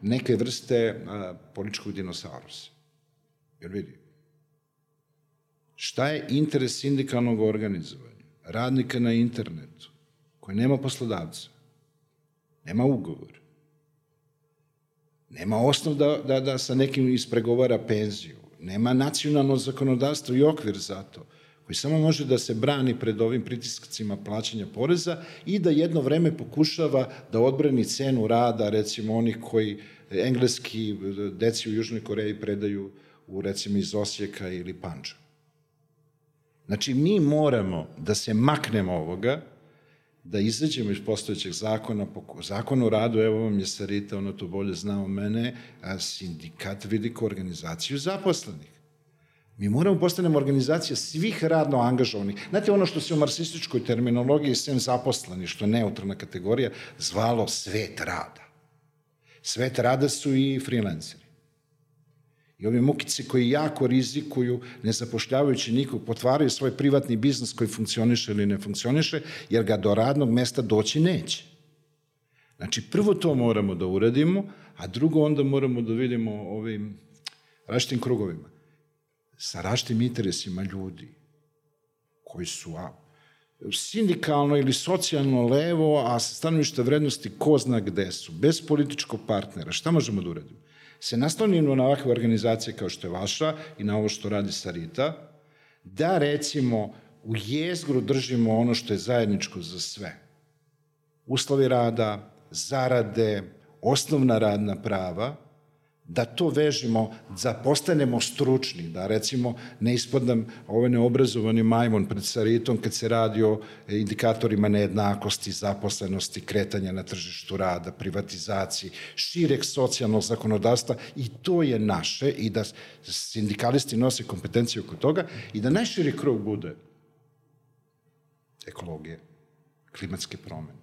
neke vrste a, političkog dinosaurusa. Jer vidi, šta je interes sindikalnog organizovanja? Radnika na internetu, koji nema poslodavca, nema ugovor, nema osnov da, da, da sa nekim ispregovara penziju, nema nacionalno zakonodavstvo i okvir za to, koji samo može da se brani pred ovim pritiskacima plaćanja poreza i da jedno vreme pokušava da odbrani cenu rada, recimo onih koji engleski deci u Južnoj Koreji predaju u, recimo, iz Osijeka ili Panča. Znači, mi moramo da se maknemo ovoga, da izađemo iz postojećeg zakona, zakon o radu, evo vam je Sarita, ona to bolje zna o mene, sindikat vidi kao organizaciju zaposlenih. Mi moramo postanemo organizacija svih radno angažovanih. Znate, ono što se u marksističkoj terminologiji sem zaposleni, što je neutralna kategorija, zvalo svet rada. Svet rada su i freelanceri. I ovi mukici koji jako rizikuju, ne zapošljavajući nikog, potvaraju svoj privatni biznis koji funkcioniše ili ne funkcioniše, jer ga do radnog mesta doći neće. Znači, prvo to moramo da uradimo, a drugo onda moramo da vidimo ovim različitim krugovima, sa različitim interesima ljudi, koji su a, sindikalno ili socijalno levo, a sa stanovišta vrednosti ko zna gde su, bez političkog partnera, šta možemo da uradimo? se naslonimo na ovakve organizacije kao što je vaša i na ovo što radi Sarita, da recimo u jezgru držimo ono što je zajedničko za sve. Uslovi rada, zarade, osnovna radna prava, da to vežemo, da postanemo stručni, da recimo ne ispadam ovaj neobrazovani majmon pred Saritom kad se radi o indikatorima nejednakosti, zaposlenosti, kretanja na tržištu rada, privatizaciji, širek socijalnog zakonodavstva i to je naše i da sindikalisti nose kompetencije oko toga i da najširi krug bude ekologije, klimatske promene.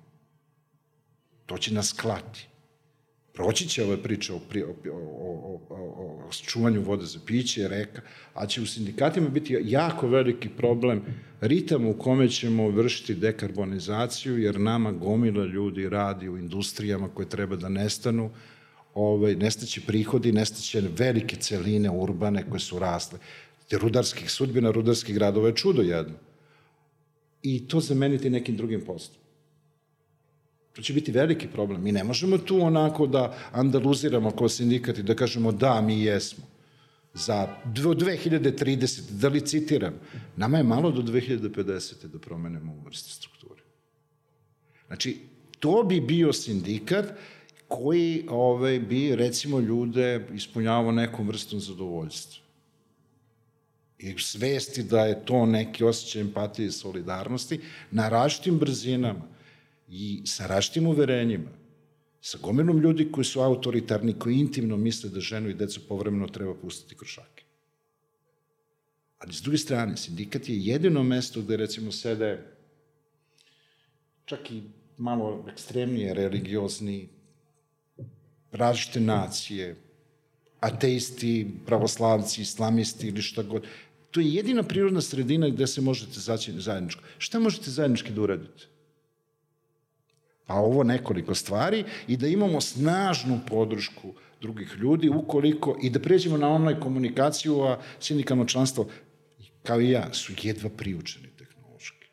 To će nas klati proći će ove priče o, pri, o, o, o, o čuvanju vode za piće, reka, a će u sindikatima biti jako veliki problem ritam u kome ćemo vršiti dekarbonizaciju, jer nama gomila ljudi radi u industrijama koje treba da nestanu, ovaj, nestaće prihodi, nestaće velike celine urbane koje su rasle. Te rudarskih sudbina, rudarskih gradova je čudo jedno. I to zameniti nekim drugim poslom. To će biti veliki problem. Mi ne možemo tu onako da andaluziramo kao sindikat i da kažemo da, mi jesmo. Za 2030, da li citiram, nama je malo do 2050. da promenemo u strukture. Znači, to bi bio sindikat koji ovaj, bi, recimo, ljude ispunjavao nekom vrstom zadovoljstva. I svesti da je to neki osjećaj empatije i solidarnosti na različitim brzinama i sa raštim uverenjima, sa gomilom ljudi koji su autoritarni, koji intimno misle da ženu i decu povremeno treba pustiti kroz šake. Ali s druge strane, sindikat je jedino mesto gde recimo sede čak i malo ekstremnije religiozni, različite nacije, ateisti, pravoslavci, islamisti ili šta god. To je jedina prirodna sredina gde se možete zaći zajedničko. Šta možete zajednički da uradite? Pa ovo nekoliko stvari i da imamo snažnu podršku drugih ljudi ukoliko i da pređemo na online komunikaciju, a sindikalno članstvo kao i ja su jedva priučeni tehnološki.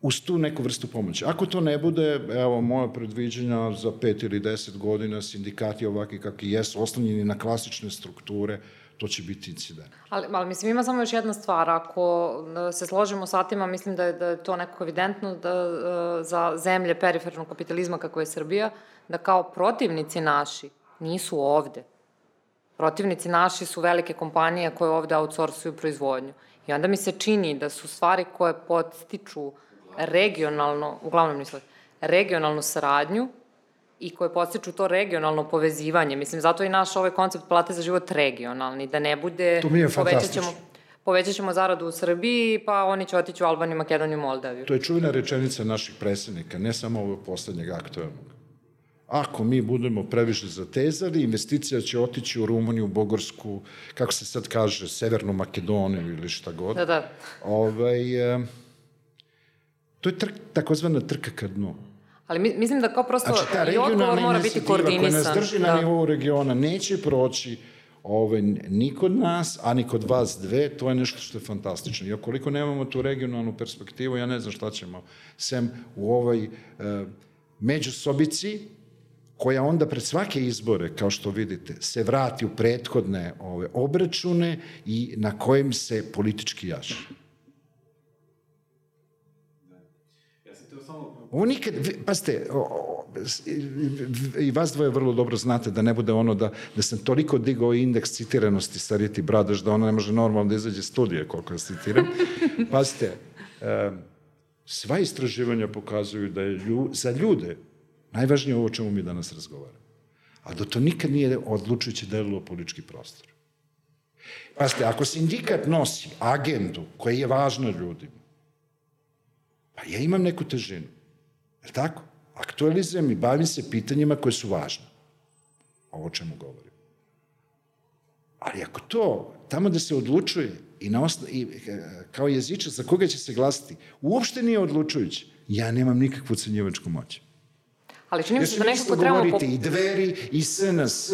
Uz tu neku vrstu pomoći. Ako to ne bude, evo, moja predviđenja za pet ili deset godina sindikati ovaki kakvi jesu, oslanjeni na klasične strukture, to će biti incident. Ali, ali mislim, ima samo još jedna stvar. Ako se složimo sa tima, mislim da je, da je to nekako evidentno da, e, za zemlje perifernog kapitalizma kako je Srbija, da kao protivnici naši nisu ovde. Protivnici naši su velike kompanije koje ovde outsourcuju proizvodnju. I onda mi se čini da su stvari koje podstiču regionalno, uglavnom nisam, regionalnu saradnju, i koje postiču to regionalno povezivanje. Mislim, zato i naš ovaj koncept plate za život regionalni, da ne bude... To mi je fantastično. Povećat ćemo zaradu u Srbiji, pa oni će otići u Albaniju, Makedoniju, Moldaviju. To je čuvena rečenica naših predsednika, ne samo ovog poslednjeg aktualnog. Ako mi budemo previše zatezali, investicija će otići u Rumuniju, Bogorsku, kako se sad kaže, Severnu Makedoniju ili šta god. Da, da. Ovaj, to je trk, takozvana trka ka dnu. Ali mi, mislim da kao prosto znači, i odgovor mora biti koordinisan. Koja nas drži da. na nivou regiona neće proći ovaj, ni kod nas, a ni kod vas dve, to je nešto što je fantastično. I okoliko nemamo tu regionalnu perspektivu, ja ne znam šta ćemo, sem u ovoj e, međusobici, koja onda pred svake izbore, kao što vidite, se vrati u prethodne ove obračune i na kojim se politički jaše. Ovo nikad, pazite, i vas dvoje vrlo dobro znate da ne bude ono da, da sam toliko digao indeks citiranosti sa Riti Bradaš da ona ne može normalno da izađe studije koliko ja citiram. Pazite, sva istraživanja pokazuju da je lju, za ljude najvažnije ovo čemu mi danas razgovaramo. A da to nikad nije odlučujuće delilo politički prostor. Pazite, ako sindikat nosi agendu koja je važna ljudima, pa ja imam neku težinu. Je tako? Aktualizujem i bavim se pitanjima koje su važne. Ovo o čemu govorim. Ali ako to, tamo da se odlučuje i, na osno, i e, kao jeziča za koga će se glasiti, uopšte nije odlučujuće, ja nemam nikakvu cenjivačku moć. Ali čini mi se da nekako trebamo... govoriti i Dveri, i SNS,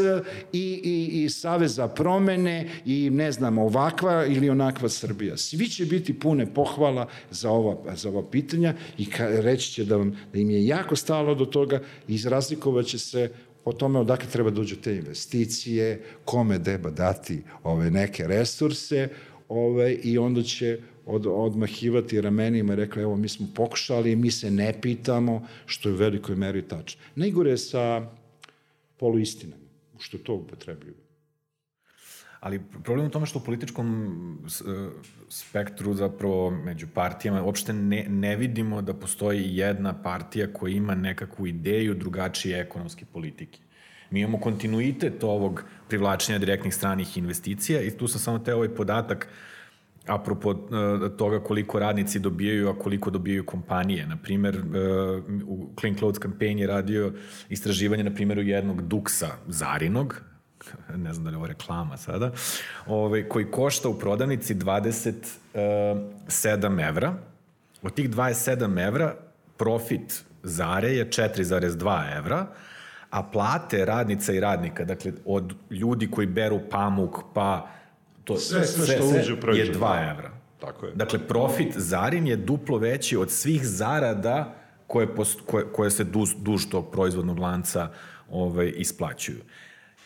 i, i, i Savez za promene, i ne znam, ovakva ili onakva Srbija. Svi će biti pune pohvala za ova, za ova pitanja i ka, reći će da, vam, da im je jako stalo do toga i izrazlikovaće se o tome odakle treba da dođu te investicije, kome deba dati ove neke resurse, ove, i onda će od, odmahivati ramenima i rekla, evo, mi smo pokušali, mi se ne pitamo, što je u velikoj meri tačno. Najgore je sa poluistinama, što to upotrebljivo. Ali problem u tome što u političkom e, spektru zapravo među partijama uopšte ne, ne vidimo da postoji jedna partija koja ima nekakvu ideju drugačije ekonomske politike. Mi imamo kontinuitet ovog privlačenja direktnih stranih investicija i tu sam samo teo ovaj podatak apropo uh, toga koliko radnici dobijaju, a koliko dobijaju kompanije. Na primer, uh, u Clean Clothes kampanji je radio istraživanje, na primjeru jednog duksa Zarinog, ne znam da li ovo reklama sada, ovaj, koji košta u prodavnici 27 evra. Od tih 27 evra profit Zare je 4,2 evra, a plate radnica i radnika, dakle od ljudi koji beru pamuk pa to sve, sve, sve što sve uđe u je 2 evra. Tako je. Dakle, profit Zarin je duplo veći od svih zarada koje, post, koje, koje se duž, duž tog proizvodnog lanca ovaj, isplaćuju.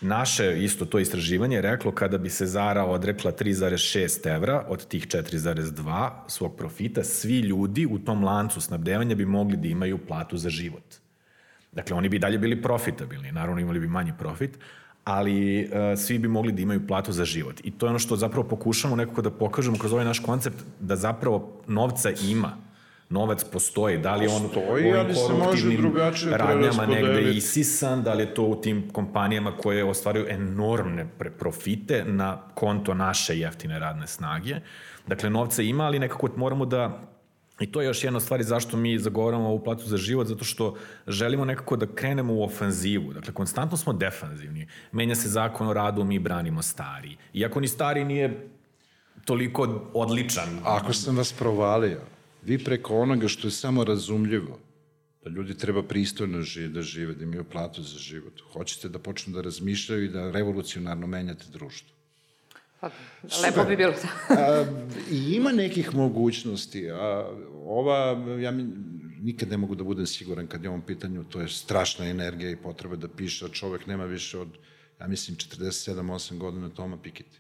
Naše isto to istraživanje je reklo kada bi se Zara odrekla 3,6 evra od tih 4,2 svog profita, svi ljudi u tom lancu snabdevanja bi mogli da imaju platu za život. Dakle, oni bi dalje bili profitabilni, naravno imali bi manji profit, ali uh, svi bi mogli da imaju platu za život. I to je ono što zapravo pokušamo nekako da pokažemo kroz ovaj naš koncept, da zapravo novca ima, novac postoji, da li je on postoji, u ovim koruptivnim radnjama negde isisan, da li je to u tim kompanijama koje ostvaraju enormne profite na konto naše jeftine radne snage. Dakle, novca ima, ali nekako moramo da I to je još jedna stvar zašto mi zagovaramo ovu platu za život, zato što želimo nekako da krenemo u ofanzivu. Dakle, konstantno smo defanzivni. Menja se zakon o radu, mi branimo stari. Iako ni stari nije toliko odličan. Ako sam vas provalio, vi preko onoga što je samo razumljivo, da ljudi treba pristojno žive, da žive, da imaju platu za život. Hoćete da počnu da razmišljaju i da revolucionarno menjate društvo. Pa, lepo bi bilo. a, I ima nekih mogućnosti. A, ova, ja mi, nikad ne mogu da budem siguran kad je ovom pitanju, to je strašna energija i potreba da piše, a čovek nema više od, ja mislim, 47-8 godina Toma Piketty.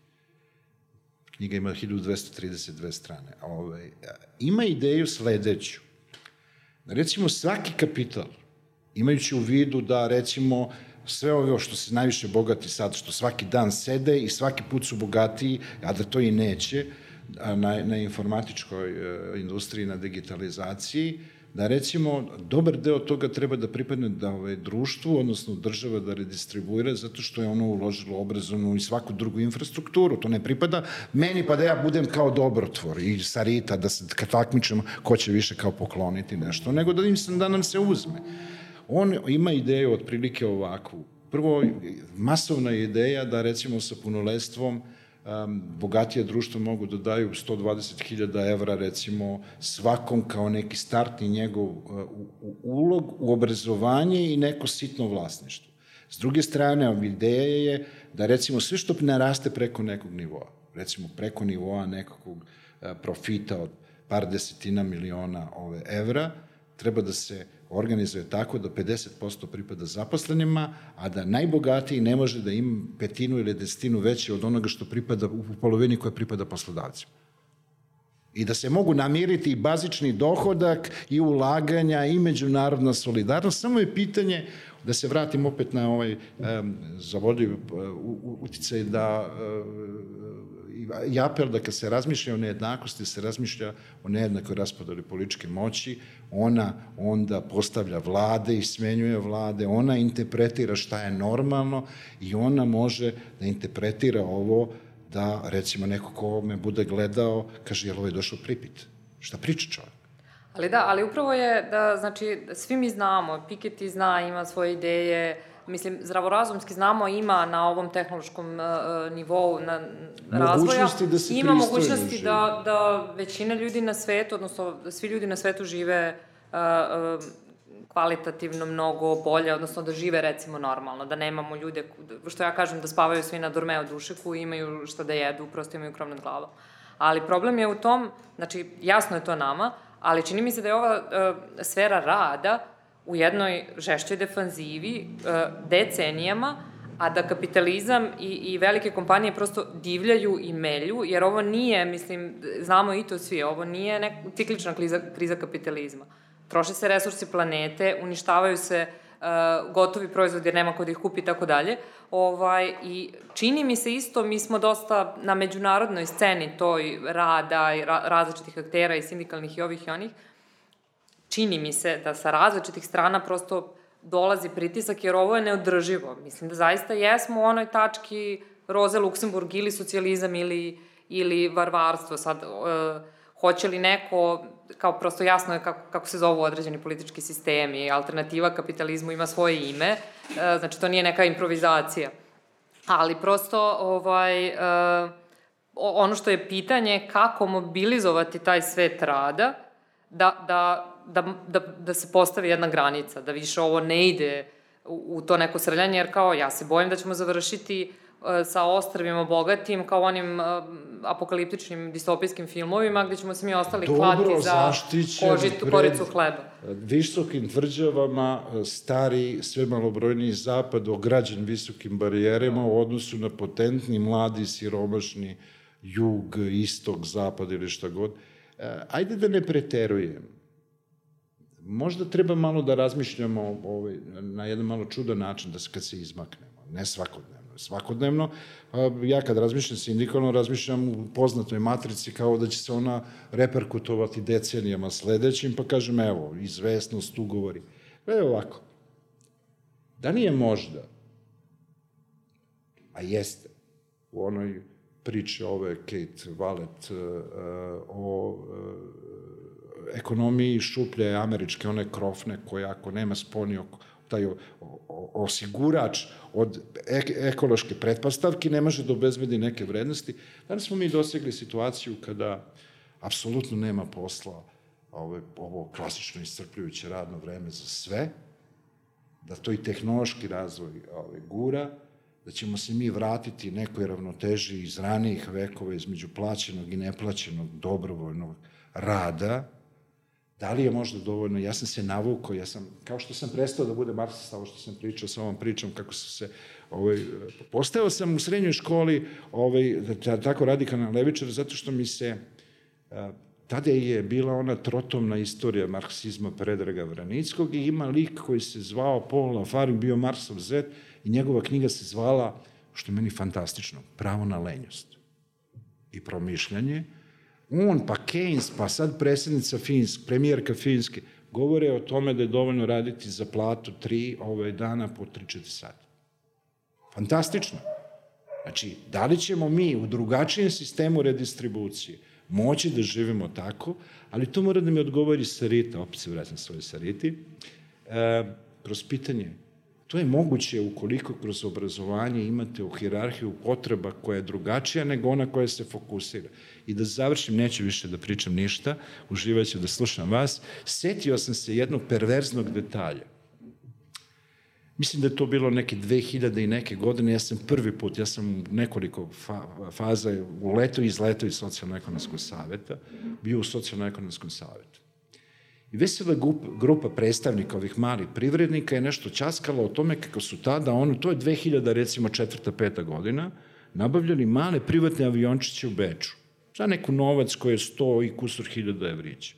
Knjiga ima 1232 strane. A, ovaj, ima ideju sledeću. Recimo, svaki kapital, imajući u vidu da, recimo, sve ovo što se najviše bogati sad, što svaki dan sede i svaki put su bogatiji, a da to i neće, na, na informatičkoj e, industriji, na digitalizaciji, da recimo dobar deo toga treba da pripadne da ovaj društvu, odnosno država da redistribuira zato što je ono uložilo obrazovnu i svaku drugu infrastrukturu. To ne pripada meni pa da ja budem kao dobrotvor i sarita da se takmičemo ko će više kao pokloniti nešto, nego da, im se, da nam se uzme. On ima ideju otprilike ovakvu. Prvo, masovna ideja da recimo sa punoletstvom um, bogatije društvo mogu da daju 120.000 evra recimo svakom kao neki startni njegov uh, ulog u obrazovanje i neko sitno vlasništvo. S druge strane, ideja je da recimo sve što ne raste preko nekog nivoa, recimo preko nivoa nekakvog uh, profita od par desetina miliona ove evra, treba da se organizuje tako da 50% pripada zaposlenima, a da najbogatiji ne može da ima petinu ili desetinu veće od onoga što pripada u polovini koja pripada poslodavcima. i da se mogu namiriti i bazični dohodak i ulaganja i međunarodna solidarnost. Samo je pitanje da se vratim opet na ovaj um, zavodljiv uh, uticaj da uh, i apel da kad se razmišlja o nejednakosti, se razmišlja o nejednakoj raspodali političke moći, ona onda postavlja vlade i smenjuje vlade, ona interpretira šta je normalno i ona može da interpretira ovo da recimo neko ko me bude gledao kaže jel ovo je došao pripit. Šta priča čovjek? Ali da, ali upravo je da, znači, svi mi znamo, Piketty zna, ima svoje ideje, mislim, zdravorazumski znamo, ima na ovom tehnološkom uh, nivou na, razvoja, da se ima mogućnosti da, da većina ljudi na svetu, odnosno da svi ljudi na svetu žive uh, uh, kvalitativno mnogo bolje, odnosno da žive recimo normalno, da nemamo ljude, što ja kažem, da spavaju svi na od dušeku i imaju šta da jedu, prosto imaju krov nad glavom. Ali problem je u tom, znači jasno je to nama, ali čini mi se da je ova uh, sfera rada u jednoj žešćoj defanzivi uh, decenijama, a da kapitalizam i, i velike kompanije prosto divljaju i melju, jer ovo nije, mislim, znamo i to svi, ovo nije nek, ciklična kriza, kriza kapitalizma. Troše se resursi planete, uništavaju se uh, gotovi proizvodi jer nema ko da ih kupi i tako dalje. Ovaj, I čini mi se isto, mi smo dosta na međunarodnoj sceni toj rada i ra različitih aktera i sindikalnih i ovih i onih, čini mi se da sa različitih strana prosto dolazi pritisak, jer ovo je neodrživo. Mislim da zaista jesmo u onoj tački Roze Luksemburg ili socijalizam ili, ili varvarstvo. Sad, uh, hoće li neko, kao prosto jasno je kako, kako se zovu određeni politički sistemi, alternativa kapitalizmu ima svoje ime, e, znači to nije neka improvizacija. Ali prosto, ovaj, e, ono što je pitanje kako mobilizovati taj svet rada, da, da, da, da, da se postavi jedna granica, da više ovo ne ide u, u to neko srljanje, jer kao ja se bojim da ćemo završiti uh, E, sa ostravima bogatim, kao onim uh, apokaliptičnim distopijskim filmovima, gde ćemo se mi ostali Dobro, klati za kožitu, koricu hleba. visokim tvrđavama e, stari, sve malobrojniji zapad ograđen visokim barijerama u odnosu na potentni, mladi, siromašni jug, istok, zapad ili šta god. Ajde da ne preterujem. Možda treba malo da razmišljamo ovaj, na jedan malo čudan način, da se kad se izmaknemo, ne svakodnevno svakodnevno. Ja kad razmišljam sindikalno, razmišljam u poznatoj matrici kao da će se ona reperkutovati decenijama sledećim, pa kažem, evo, izvesnost, ugovori. Evo ovako, da nije možda, a jeste, u onoj priči ove Kate Wallet uh, o uh, ekonomiji šuplje američke, one krofne, koja ako nema sponi taj osigurač od ekološke pretpostavke ne može da obezbedi neke vrednosti. Danas smo mi dosegli situaciju kada apsolutno nema posla ovo, ovo klasično iscrpljujuće radno vreme za sve, da to i tehnološki razvoj ovaj, gura, da ćemo se mi vratiti nekoj ravnoteži iz ranijih vekova između plaćenog i neplaćenog dobrovoljnog rada, Da li je možda dovoljno, ja sam se navukao, ja sam, kao što sam prestao da bude marksista, ovo što sam pričao sa ovom pričom, kako su se, ovaj, postao sam u srednjoj školi ovaj, da, tako radikalna levičar, zato što mi se, a, tada je bila ona trotomna istorija marksizma Predraga Vranickog i ima lik koji se zvao Paul Lafarin, bio Marsov Z i njegova knjiga se zvala, što je meni fantastično, Pravo na lenjost i promišljanje, on, pa Keynes, pa sad predsjednica Finsk, premijerka Finske, govore o tome da je dovoljno raditi za platu tri ove dana po 3-4 sata. Fantastično. Znači, da li ćemo mi u drugačijem sistemu redistribucije moći da živimo tako, ali to mora da mi odgovori Sarita, opet se vraćam svoje Sariti, e, kroz pitanje To je moguće ukoliko kroz obrazovanje imate u hirarhiju potreba koja je drugačija nego ona koja se fokusira. I da završim, neću više da pričam ništa, uživaću da slušam vas, setio sam se jednog perverznog detalja. Mislim da je to bilo neke 2000 i neke godine, ja sam prvi put, ja sam u nekoliko fa faza uletao i izletao iz socijalno-ekonomskog saveta, bio u socijalno-ekonomskom savetu. Vesela grupa predstavnika ovih malih privrednika je nešto časkala o tome kako su tada, ono, to je 2000, recimo, četvrta, peta godina, nabavljali male privatne aviončiće u Beču. za neku novac koji je 100 i kusur hiljada evrića.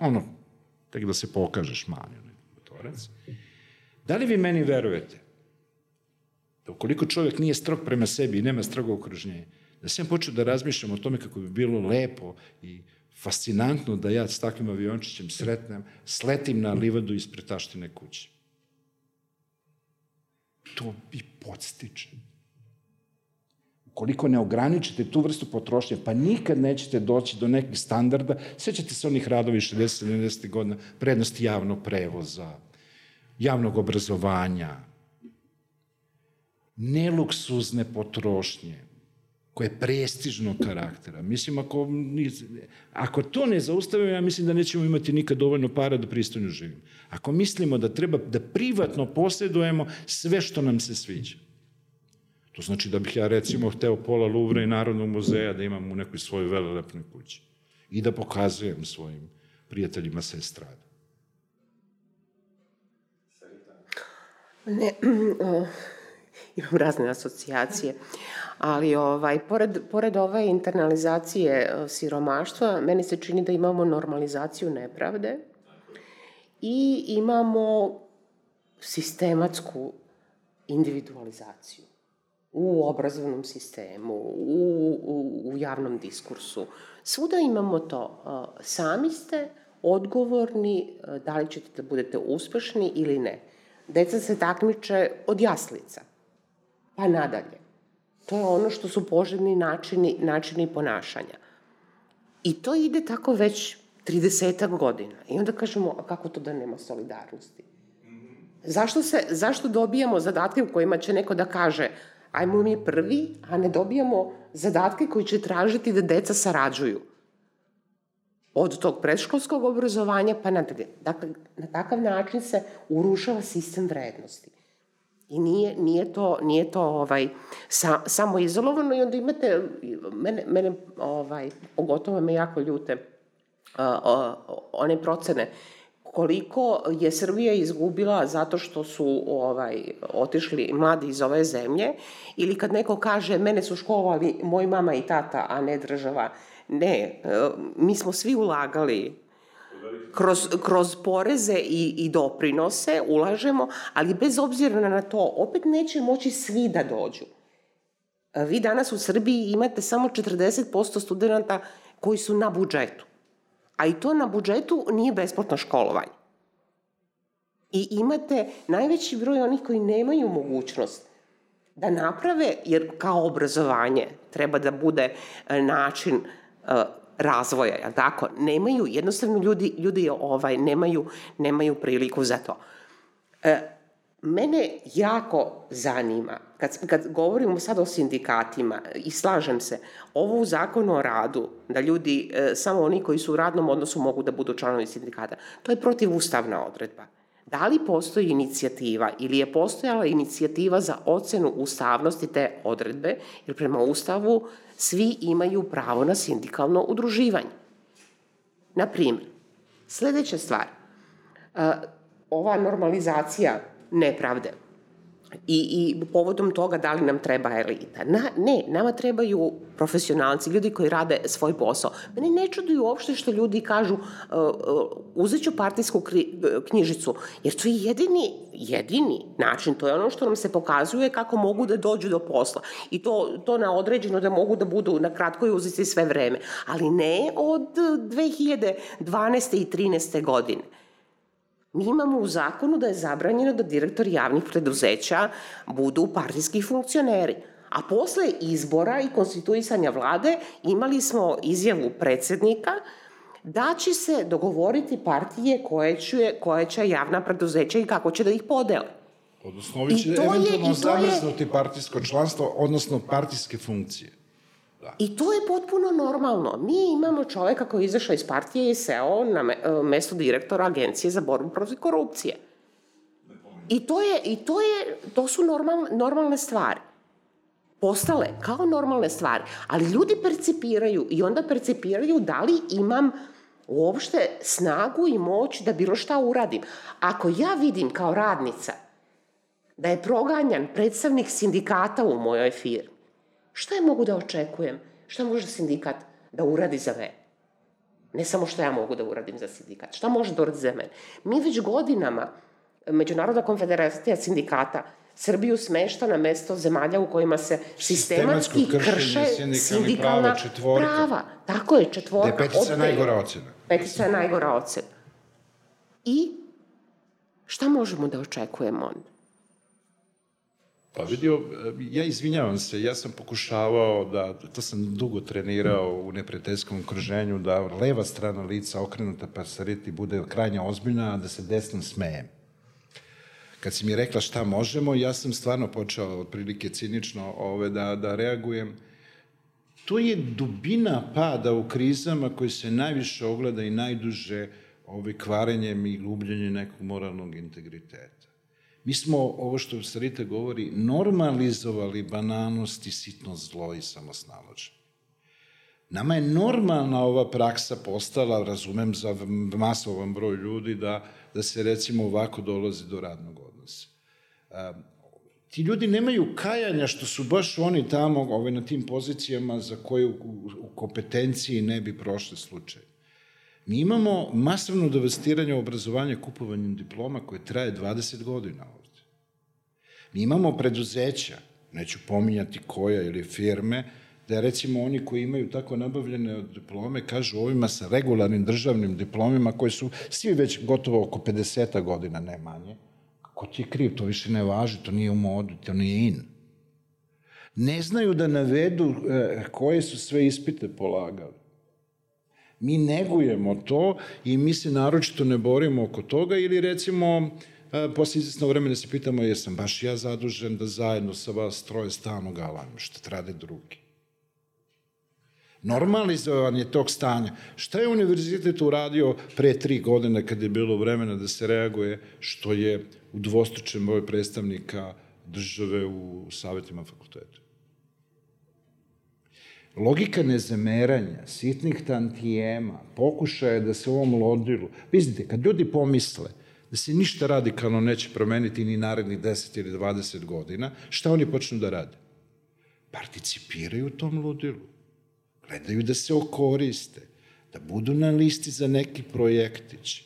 Ono, tek da se pokažeš mali motorac. Da li vi meni verujete da ukoliko čovjek nije strog prema sebi i nema strogo okruženje, da sam počeo da razmišljam o tome kako bi bilo lepo i fascinantno da ja s takvim aviončićem sretnem, sletim na livadu ispred taštine kuće. To bi podstiče. Ukoliko ne ograničite tu vrstu potrošnje, pa nikad nećete doći do nekih standarda, sećate se onih radovi 60-70. godina, prednosti javnog prevoza, javnog obrazovanja, neluksuzne potrošnje, koje je prestižnog karaktera. Mislim, ako, ako to ne zaustavimo, ja mislim da nećemo imati nikad dovoljno para da pristojno živimo. Ako mislimo da treba da privatno posjedujemo sve što nam se sviđa. To znači da bih ja recimo hteo pola Luvra i Narodnog muzeja da imam u nekoj svojoj velelepnoj kući i da pokazujem svojim prijateljima sa estrada. Ne, imam razne asocijacije, ali ovaj, pored, pored ove internalizacije e, siromaštva, meni se čini da imamo normalizaciju nepravde i imamo sistematsku individualizaciju u obrazovnom sistemu, u, u, u javnom diskursu. Svuda imamo to. E, sami ste odgovorni e, da li ćete da budete uspešni ili ne. Deca se takmiče od jaslica pa nadalje. To je ono što su poželjni načini, načini ponašanja. I to ide tako već 30 godina. I onda kažemo, a kako to da nema solidarnosti? Zašto, se, zašto dobijamo zadatke u kojima će neko da kaže ajmo mi prvi, a ne dobijamo zadatke koji će tražiti da deca sarađuju? Od tog predškolskog obrazovanja pa nadalje. Dakle, na takav način se urušava sistem vrednosti. I nije, nije to, nije to ovaj, sa, samo izolovano i onda imate, mene, mene ovaj, pogotovo me jako ljute uh, uh, one procene koliko je Srbija izgubila zato što su ovaj otišli mladi iz ove zemlje ili kad neko kaže mene su školovali moj mama i tata, a ne država. Ne, mi smo svi ulagali kroz, kroz poreze i, i doprinose ulažemo, ali bez obzira na to, opet neće moći svi da dođu. Vi danas u Srbiji imate samo 40% studenta koji su na budžetu. A i to na budžetu nije besplatno školovanje. I imate najveći broj onih koji nemaju mogućnost da naprave, jer kao obrazovanje treba da bude e, način e, razvoja, ja tako? Nemaju, jednostavno ljudi, ljudi ovaj, nemaju, nemaju priliku za to. E, mene jako zanima, kad, kad govorimo sad o sindikatima, i slažem se, ovo u zakonu o radu, da ljudi, e, samo oni koji su u radnom odnosu mogu da budu članovi sindikata, to je protivustavna odredba. Da li postoji inicijativa ili je postojala inicijativa za ocenu ustavnosti te odredbe, jer prema Ustavu svi imaju pravo na sindikalno udruživanje. Na primjer, sledeća stvar, ova normalizacija nepravde – I, I povodom toga da li nam treba elita. Na, ne, nama trebaju profesionalci, ljudi koji rade svoj posao. Mene ne čuduju uopšte što ljudi kažu uh, uh, uzet ću partijsku kri, knjižicu, jer to je jedini, jedini način, to je ono što nam se pokazuje kako mogu da dođu do posla. I to, to na određeno da mogu da budu na kratkoj uzici sve vreme. Ali ne od 2012. i 13. godine. Mi imamo u zakonu da je zabranjeno da direktor javnih preduzeća budu partijski funkcioneri. A posle izbora i konstituisanja vlade imali smo izjavu predsednika da će se dogovoriti partije koje će, koje će javna preduzeća i kako će da ih podele. Odnosno, ovi će eventualno zamrznuti partijsko članstvo, odnosno partijske funkcije. Da. I to je potpuno normalno. Mi imamo čoveka koji je izašao iz partije i seo na me, e, mesto direktora Agencije za borbu protiv korupcije. I to, je, i to, je, to su normal, normalne stvari. Postale kao normalne stvari. Ali ljudi percipiraju i onda percipiraju da li imam uopšte snagu i moć da bilo šta uradim. Ako ja vidim kao radnica da je proganjan predstavnik sindikata u mojoj firmi, Šta je mogu da očekujem? Šta može sindikat da uradi za mene? Ne samo što ja mogu da uradim za sindikat. Šta može da uradi za mene? Mi već godinama, Međunarodna konfederacija sindikata, Srbiju smešta na mesto zemalja u kojima se sistematski krše sindikalna prava, prava. Tako je, četvorka. Da je petica najgora ocena. Petica je najgora ocena. I šta možemo da očekujemo onda? Pa vidio, ja izvinjavam se, ja sam pokušavao da, to sam dugo trenirao u neprijateljskom okruženju, da leva strana lica okrenuta pa sariti bude krajnje ozbiljna, a da se desno smejem. Kad si mi rekla šta možemo, ja sam stvarno počeo otprilike cinično ove, da, da reagujem. To je dubina pada u krizama koji se najviše ogleda i najduže ove, kvarenjem i gubljenjem nekog moralnog integriteta. Mi smo, ovo što Sarita govori, normalizovali bananost i sitno zlo i samosnalođe. Nama je normalna ova praksa postala, razumem za masovan broj ljudi, da, da se recimo ovako dolazi do radnog odnosa. Ti ljudi nemaju kajanja što su baš oni tamo ovaj, na tim pozicijama za koje u, u kompetenciji ne bi prošli slučaj. Mi imamo masovno devastiranje obrazovanja kupovanjem diploma koje traje 20 godina ovde. Mi imamo preduzeća, neću pominjati koja ili firme, da recimo oni koji imaju tako nabavljene diplome kažu ovima sa regularnim državnim diplomima koji su svi već gotovo oko 50 godina, ne manje. Ko ti je kriv, to više ne važi, to nije u modu, to nije in. Ne znaju da navedu e, koje su sve ispite polagali. Mi negujemo to i mi se naročito ne borimo oko toga ili recimo e, posle izvesno vremena se pitamo jesam baš ja zadužen da zajedno sa vas troje stalno galam, što trade drugi. Normalizovanje tog stanja. Šta je univerzitet uradio pre tri godine kad je bilo vremena da se reaguje što je u dvostručen broj predstavnika države u savjetima fakulteta? Logika nezameranja, sitnih tantijema, pokušaja da se ovom lodilu... Vidite, kad ljudi pomisle da se ništa radikalno neće promeniti ni narednih 10 ili 20 godina, šta oni počnu da rade? Participiraju u tom ludilu. Gledaju da se okoriste, da budu na listi za neki projektić.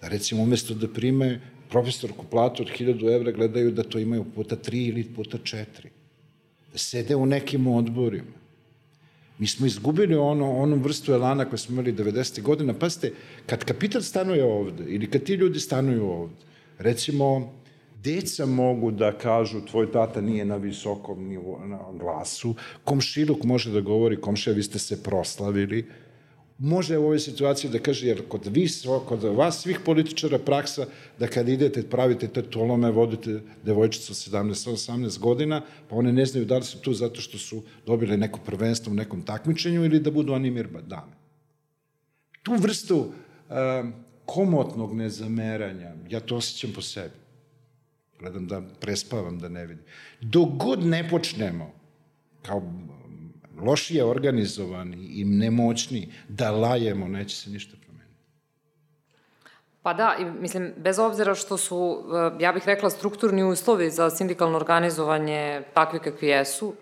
Da recimo umesto da prime profesorku platu od 1000 evra, gledaju da to imaju puta 3 ili puta 4. Da sede u nekim odborima Mi smo izgubili ono, onu vrstu elana koju smo imali 90. godina. Pazite, kad kapital stanuje ovde ili kad ti ljudi stanuju ovde, recimo, deca mogu da kažu tvoj tata nije na visokom nivu, na glasu, komšiluk može da govori, komšija, vi ste se proslavili, može u ovoj situaciji da kaže, jer kod, vi, kod vas svih političara praksa da kad idete, pravite te tolome, vodite devojčicu 17-18 godina, pa one ne znaju da li su tu zato što su dobile neko prvenstvo u nekom takmičenju ili da budu animir dame. Tu vrstu uh, komotnog nezameranja, ja to osjećam po sebi. Gledam da prespavam, da ne vidim. Dok god ne počnemo, kao lošije organizovani i nemoćni da lajemo, neće se ništa promeniti. Pa da, mislim, bez obzira što su, eh, ja bih rekla, strukturni uslovi za sindikalno organizovanje takvi kakvi jesu,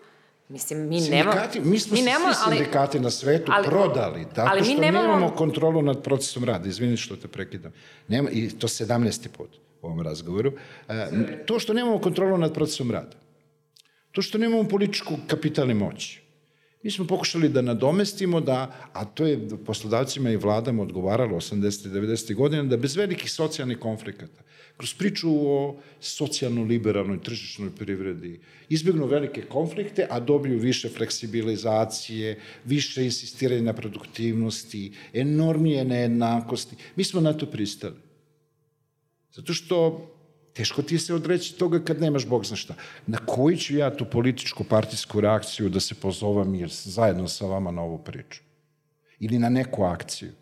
Mislim, mi sindikati, nema... Mi smo mi nema, svi sindikati ali, na svetu ali, prodali, tako ali što mi nemamo... nemamo kontrolu nad procesom rada. Izvini što te prekidam. Nema, I to 17. put u ovom razgovoru. E, to što nemamo kontrolu nad procesom rada. To što nemamo političku kapitalne moći. Mi smo pokušali da nadomestimo da, a to je poslodavcima i vladama odgovaralo 80. i 90. godina, da bez velikih socijalnih konflikata, kroz priču o socijalno-liberalnoj tržišnoj privredi, izbjegnu velike konflikte, a dobiju više fleksibilizacije, više insistiranja na produktivnosti, enormije nejednakosti. Mi smo na to pristali. Zato što Teško ti se odreći toga kad nemaš Bog zna šta. Na koji ću ja tu političku partijsku reakciju da se pozovam jer zajedno sa vama na ovu priču? Ili na neku akciju?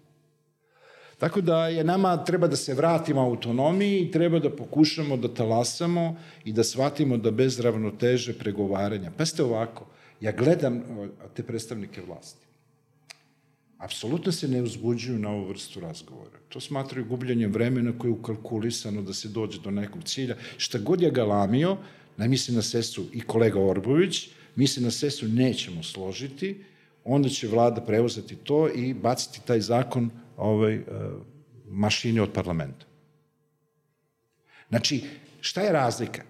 Tako da je nama treba da se vratimo autonomiji i treba da pokušamo da talasamo i da shvatimo da bez ravnoteže pregovaranja. Pa ste ovako, ja gledam te predstavnike vlasti apsolutno se ne uzbuđuju na ovu vrstu razgovora. To smatraju gubljenjem vremena koje je ukalkulisano da se dođe do nekog cilja. Šta god je galamio, na misli na sesu i kolega Orbović, mi se na sesu nećemo složiti, onda će vlada preuzeti to i baciti taj zakon ovaj, mašini od parlamenta. Znači, šta je razlika?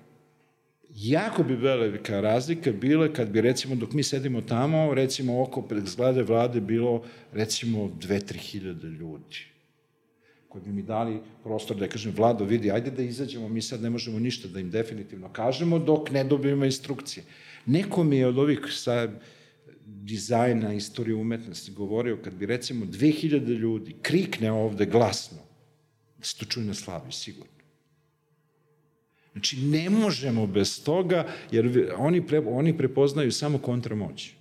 Jako bi velika razlika bila kad bi recimo dok mi sedimo tamo, recimo oko zgrade vlade bilo recimo 2-3 hiljade ljudi koji bi mi dali prostor da kažem, Vlado, vidi, ajde da izađemo, mi sad ne možemo ništa da im definitivno kažemo dok ne dobijemo instrukcije. Neko mi je od ovih sa dizajna, istorije umetnosti govorio, kad bi recimo 2000 ljudi krikne ovde glasno, da se to čuje na slavi, sigurno. Znači, ne možemo bez toga, jer oni, pre, oni prepoznaju samo kontramoći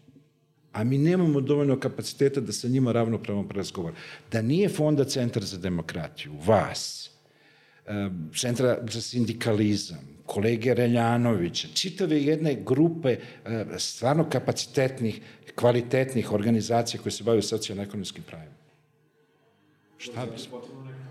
a mi nemamo dovoljno kapaciteta da sa njima ravnopravno razgovor. Da nije Fonda Centar za demokratiju, vas, Centra za sindikalizam, kolege Reljanovića, čitave jedne grupe stvarno kapacitetnih, kvalitetnih organizacija koje se bave socijalno-ekonomskim pravima. Šta bismo?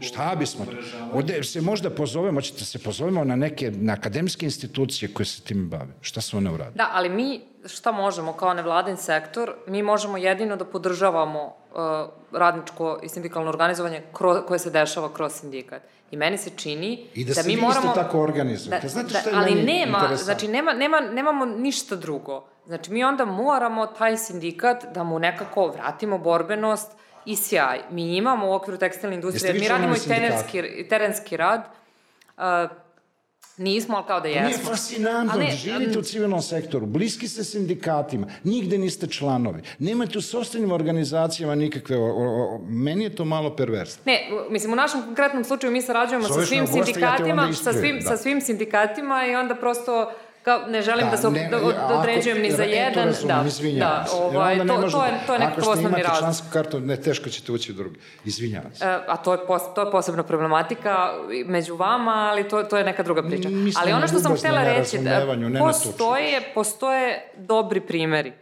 Šta bismo? Ovde se možda pozovemo, ćete se pozovemo na neke na akademske institucije koje se tim bave. Šta su one uradili? Da, ali mi šta možemo kao nevladin sektor? Mi možemo jedino da podržavamo uh, radničko i sindikalno organizovanje koje se dešava kroz sindikat. I meni se čini I da, da mi moramo... I da isto tako organizujete. Da, Znate šta je ali nema, znači nema, nema, nemamo ništa drugo. Znači mi onda moramo taj sindikat da mu nekako vratimo borbenost, i sjaj. Mi imamo u okviru tekstilne industrije, mi radimo i terenski, terenski rad, uh, Nismo, ali kao da jesmo. Nije fascinantno, ne, živite u civilnom sektoru, bliski ste sindikatima, nigde niste članovi, nemate u sobstvenim organizacijama nikakve, o, o, o, meni je to malo perversno. Ne, mislim, u našem konkretnom slučaju mi sarađujemo Zoveš sa svim sindikatima, ja sa svim, da. sa svim sindikatima i onda prosto kao, ne želim da, da se ne, da, da određujem ni za jedan. Razumem, da, da, ovaj, to, to, je, to je nekako osnovni razlog. Ako ste imate člansku kartu, ne, teško ćete ući u drugi. Izvinjavam se. E, a to je, pos, to je posebna problematika među vama, ali to, to je neka druga priča. Mislim, ali ono što sam htela reći, da postoje, postoje dobri primeri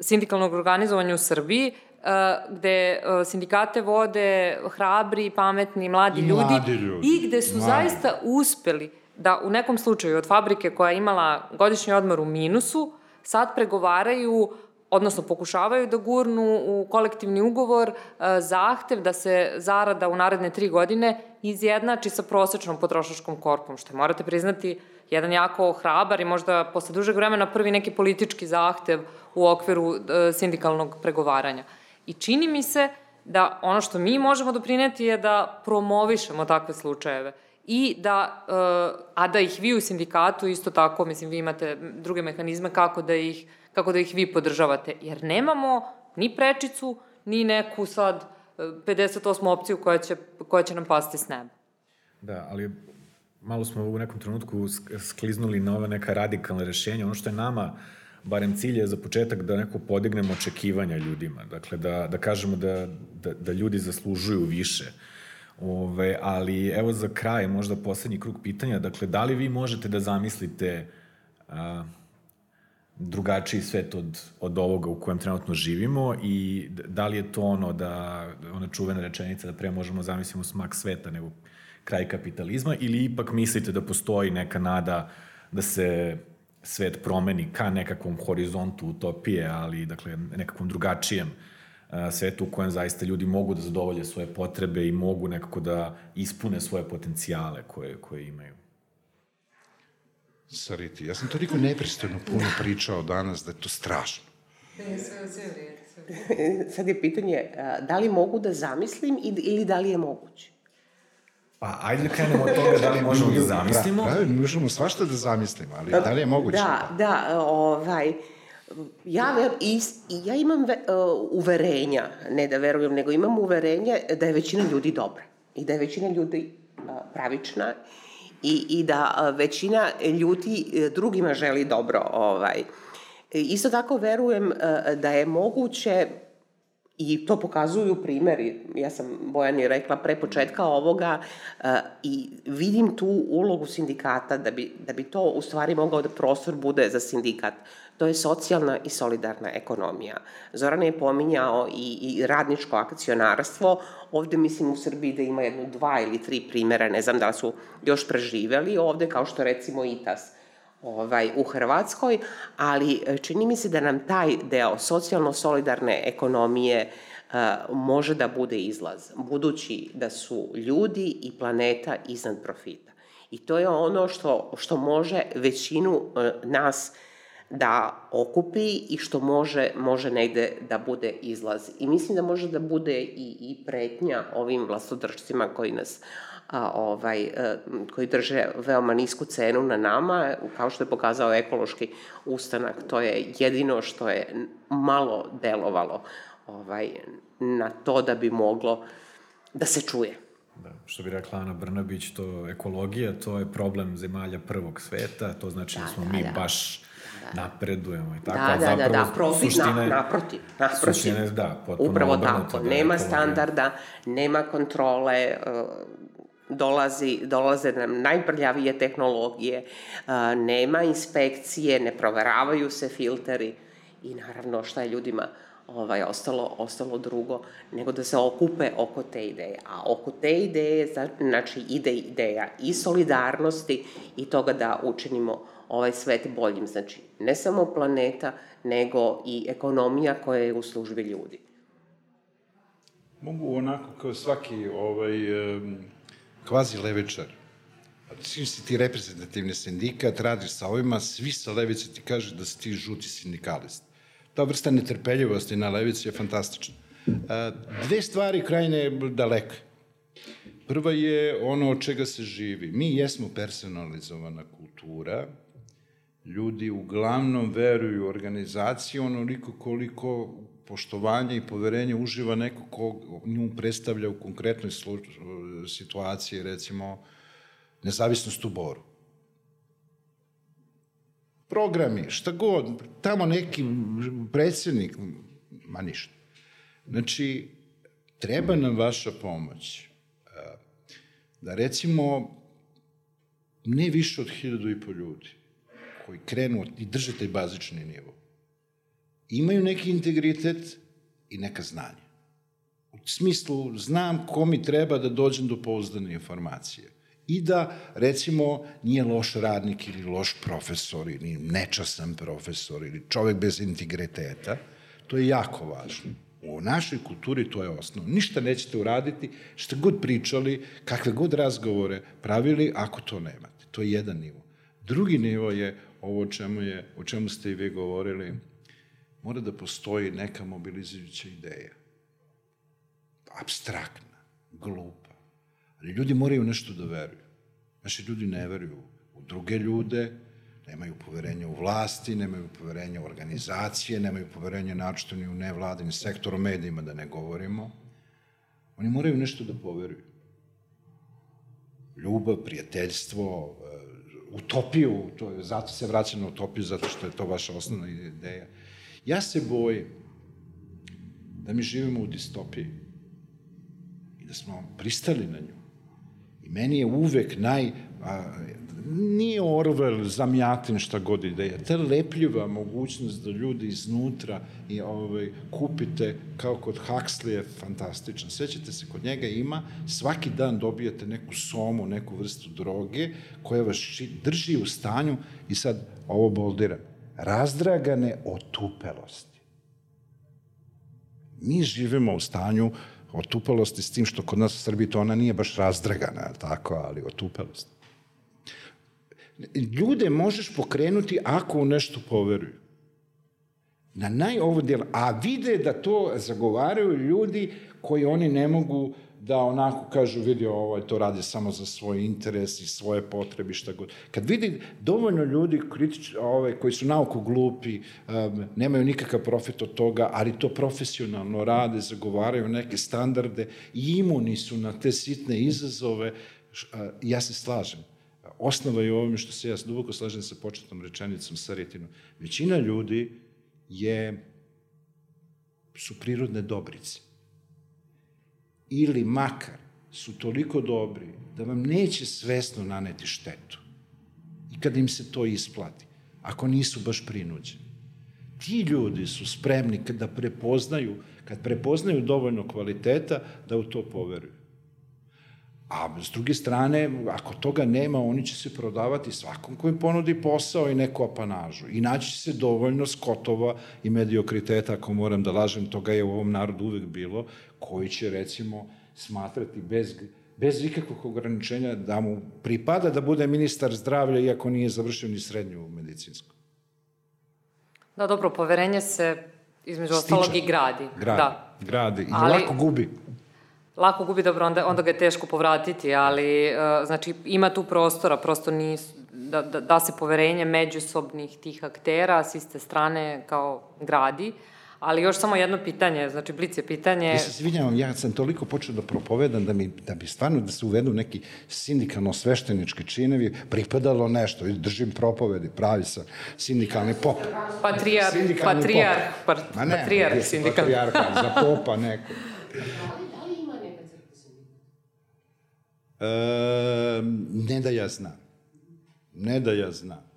sindikalnog organizovanja u Srbiji, Uh, gde uh, sindikate vode hrabri, pametni, mladi, ljudi, mladi ljudi i gde su mladi. zaista uspeli da u nekom slučaju od fabrike koja je imala godišnji odmor u minusu, sad pregovaraju odnosno pokušavaju da gurnu u kolektivni ugovor e, zahtev da se zarada u naredne tri godine izjednači sa prosečnom potrošačkom korpom, što je, morate priznati, jedan jako hrabar i možda posle dužeg vremena prvi neki politički zahtev u okviru e, sindikalnog pregovaranja. I čini mi se da ono što mi možemo doprineti je da promovišemo takve slučajeve i da, uh, a da ih vi u sindikatu isto tako, mislim, vi imate druge mehanizme kako da ih, kako da ih vi podržavate, jer nemamo ni prečicu, ni neku sad 58. Uh, opciju koja će, koja će nam pasti s neba. Da, ali malo smo u nekom trenutku skliznuli na ove neka radikalne rešenja. Ono što je nama, barem cilj je za početak da neko podignemo očekivanja ljudima. Dakle, da, da kažemo da, da, da ljudi zaslužuju više. Uh, Ove, ali evo za kraj, možda poslednji krug pitanja, dakle, da li vi možete da zamislite a, drugačiji svet od, od ovoga u kojem trenutno živimo i da li je to ono da, ona čuvena rečenica da pre možemo zamislimo smak sveta nego kraj kapitalizma ili ipak mislite da postoji neka nada da se svet promeni ka nekakvom horizontu utopije, ali dakle nekakvom drugačijem uh, svetu u kojem zaista ljudi mogu da zadovolje svoje potrebe i mogu nekako da ispune svoje potencijale koje, koje imaju. Sariti, ja sam toliko nepristojno puno pričao danas da je to strašno. Sad je pitanje, da li mogu da zamislim ili da li je moguće? Pa, ajde da krenemo od toga da li možemo da zamislimo. Da, da, možemo svašta da zamislimo, ali da li je moguće? Da, da, ovaj, uh, Ja, ver, i, ja imam ve, uh, uverenja, ne da verujem, nego imam uverenje da je većina ljudi dobra i da je većina ljudi uh, pravična i, i da uh, većina ljudi uh, drugima želi dobro. Ovaj. Isto tako verujem uh, da je moguće I to pokazuju primeri, ja sam Bojani rekla pre početka ovoga uh, i vidim tu ulogu sindikata da bi, da bi to u stvari mogao da prostor bude za sindikat. To je socijalna i solidarna ekonomija. Zoran je pominjao i, i radničko akcionarstvo. Ovde mislim u Srbiji da ima jedno dva ili tri primera, ne znam da su još preživeli. Ovde kao što recimo ITAS ovaj, u Hrvatskoj, ali e, čini mi se da nam taj deo socijalno-solidarne ekonomije uh, može da bude izlaz, budući da su ljudi i planeta iznad profita. I to je ono što, što može većinu uh, nas da okupi i što može, može negde da bude izlaz. I mislim da može da bude i, i pretnja ovim vlastodržcima koji nas a, ovaj, a, e, koji drže veoma nisku cenu na nama, kao što je pokazao ekološki ustanak, to je jedino što je malo delovalo ovaj, na to da bi moglo da se čuje. Da, što bi rekla Ana Brnabić, to ekologija, to je problem zemalja prvog sveta, to znači da, da smo da, mi da. baš da. napredujemo i tako. Da, da, da, da, profit, suštine, na, naprotiv, naprotiv. Suštine, da, potpuno Upravo tako, da, nema standarda, nema kontrole, uh, dolazi, dolaze nam najprljavije tehnologije, uh, nema inspekcije, ne proveravaju se filteri i naravno šta je ljudima ovaj, ostalo, ostalo drugo, nego da se okupe oko te ideje. A oko te ideje, znači ide ideja i solidarnosti i toga da učinimo ovaj svet boljim. Znači, ne samo planeta, nego i ekonomija koja je u službi ljudi. Mogu onako kao svaki ovaj, kvazi levičar, Svi si ti reprezentativni sindikat, radiš sa ovima, svi sa levice ti kaže da si ti žuti sindikalist. Ta vrsta netrpeljivosti na levici je fantastična. Dve stvari krajne daleke. Prva je ono od čega se živi. Mi jesmo personalizovana kultura, ljudi uglavnom veruju u organizaciju onoliko koliko poštovanje i poverenje uživa neko ko nju predstavlja u konkretnoj situaciji, recimo, nezavisnost u Boru. Programi, šta god, tamo neki predsednik, ma ništa. Znači, treba nam vaša pomoć. Da recimo, ne više od hiljadu i po ljudi, koji krenu i drže taj bazični nivo, imaju neki integritet i neka znanja. U smislu, znam ko mi treba da dođem do pouzdane informacije. I da, recimo, nije loš radnik ili loš profesor ili nečasan profesor ili čovek bez integriteta, to je jako važno. U našoj kulturi to je osnov. Ništa nećete uraditi, šta god pričali, kakve god razgovore pravili, ako to nemate. To je jedan nivo. Drugi nivo je ovo o čemu, je, o čemu ste i vi govorili, mora da postoji neka mobilizujuća ideja. Abstraktna, glupa. Ali ljudi moraju nešto da veruju. Naši ljudi ne veruju u druge ljude, nemaju poverenja u vlasti, nemaju poverenja u organizacije, nemaju poverenja naočito ni u nevladini sektor, o medijima da ne govorimo. Oni moraju nešto da poveruju. Ljubav, prijateljstvo, utopiju, to je, zato se vraća na utopiju, zato što je to vaša osnovna ideja. Ja se bojim da mi živimo u distopiji i da smo pristali na nju. I meni je uvek naj, a, nije Orwell zamjatin šta god ideja, ta lepljiva mogućnost da ljudi iznutra i ovaj, kupite kao kod Huxley je fantastična. Sećate se, kod njega ima, svaki dan dobijate neku somu, neku vrstu droge koja vas drži u stanju i sad ovo boldiram, razdragane otupelosti. Mi živimo u stanju otupelosti s tim što kod nas u Srbiji to ona nije baš razdragana, tako, ali otupelost ljude možeš pokrenuti ako u nešto poveruju. Na najovo djela. A vide da to zagovaraju ljudi koji oni ne mogu da onako kažu, vidi, ovaj, to radi samo za svoj interes i svoje potrebe, šta god. Kad vidi dovoljno ljudi kritič, ovaj, koji su nauko glupi, um, nemaju nikakav profit od toga, ali to profesionalno rade, zagovaraju neke standarde i imuni su na te sitne izazove, ja se slažem osnova je u ovome što se ja duboko slažem sa početnom rečenicom Sarjetinu. Većina ljudi je, su prirodne dobrice. Ili makar su toliko dobri da vam neće svesno naneti štetu. I kada im se to isplati, ako nisu baš prinuđeni. Ti ljudi su spremni kada prepoznaju, kad prepoznaju dovoljno kvaliteta, da u to poveruju. A s druge strane, ako toga nema, oni će se prodavati svakom ko im ponudi posao i neku apanažu. I naći se dovoljno skotova i mediokriteta, ako moram da lažem, toga je u ovom narodu uvek bilo, koji će, recimo, smatrati bez, bez ikakvog ograničenja da mu pripada da bude ministar zdravlja, iako nije završio ni srednju medicinsku. Da, dobro, poverenje se između ostalog i gradi. Gradi, Da. gradi. I Ali- lako gubi. Lako gubi, dobro, onda, onda ga je teško povratiti, ali, uh, znači, ima tu prostora, prosto nis, da, da, da se poverenje međusobnih tih aktera s iste strane kao gradi. Ali još samo jedno pitanje, znači, blic je pitanje... Ja se izvinjavam, ja sam toliko počeo da propovedam da, mi, da bi stvarno da se uvedu neki sindikalno-sveštenički činevi, pripadalo nešto, i držim propovedi, pravi sam sindikalni pop. Patrijar, Sindikalni patrijar, patrijar, se sindikalni. patrijarha, za popa neko. E, ne da ja znam. Ne da ja znam.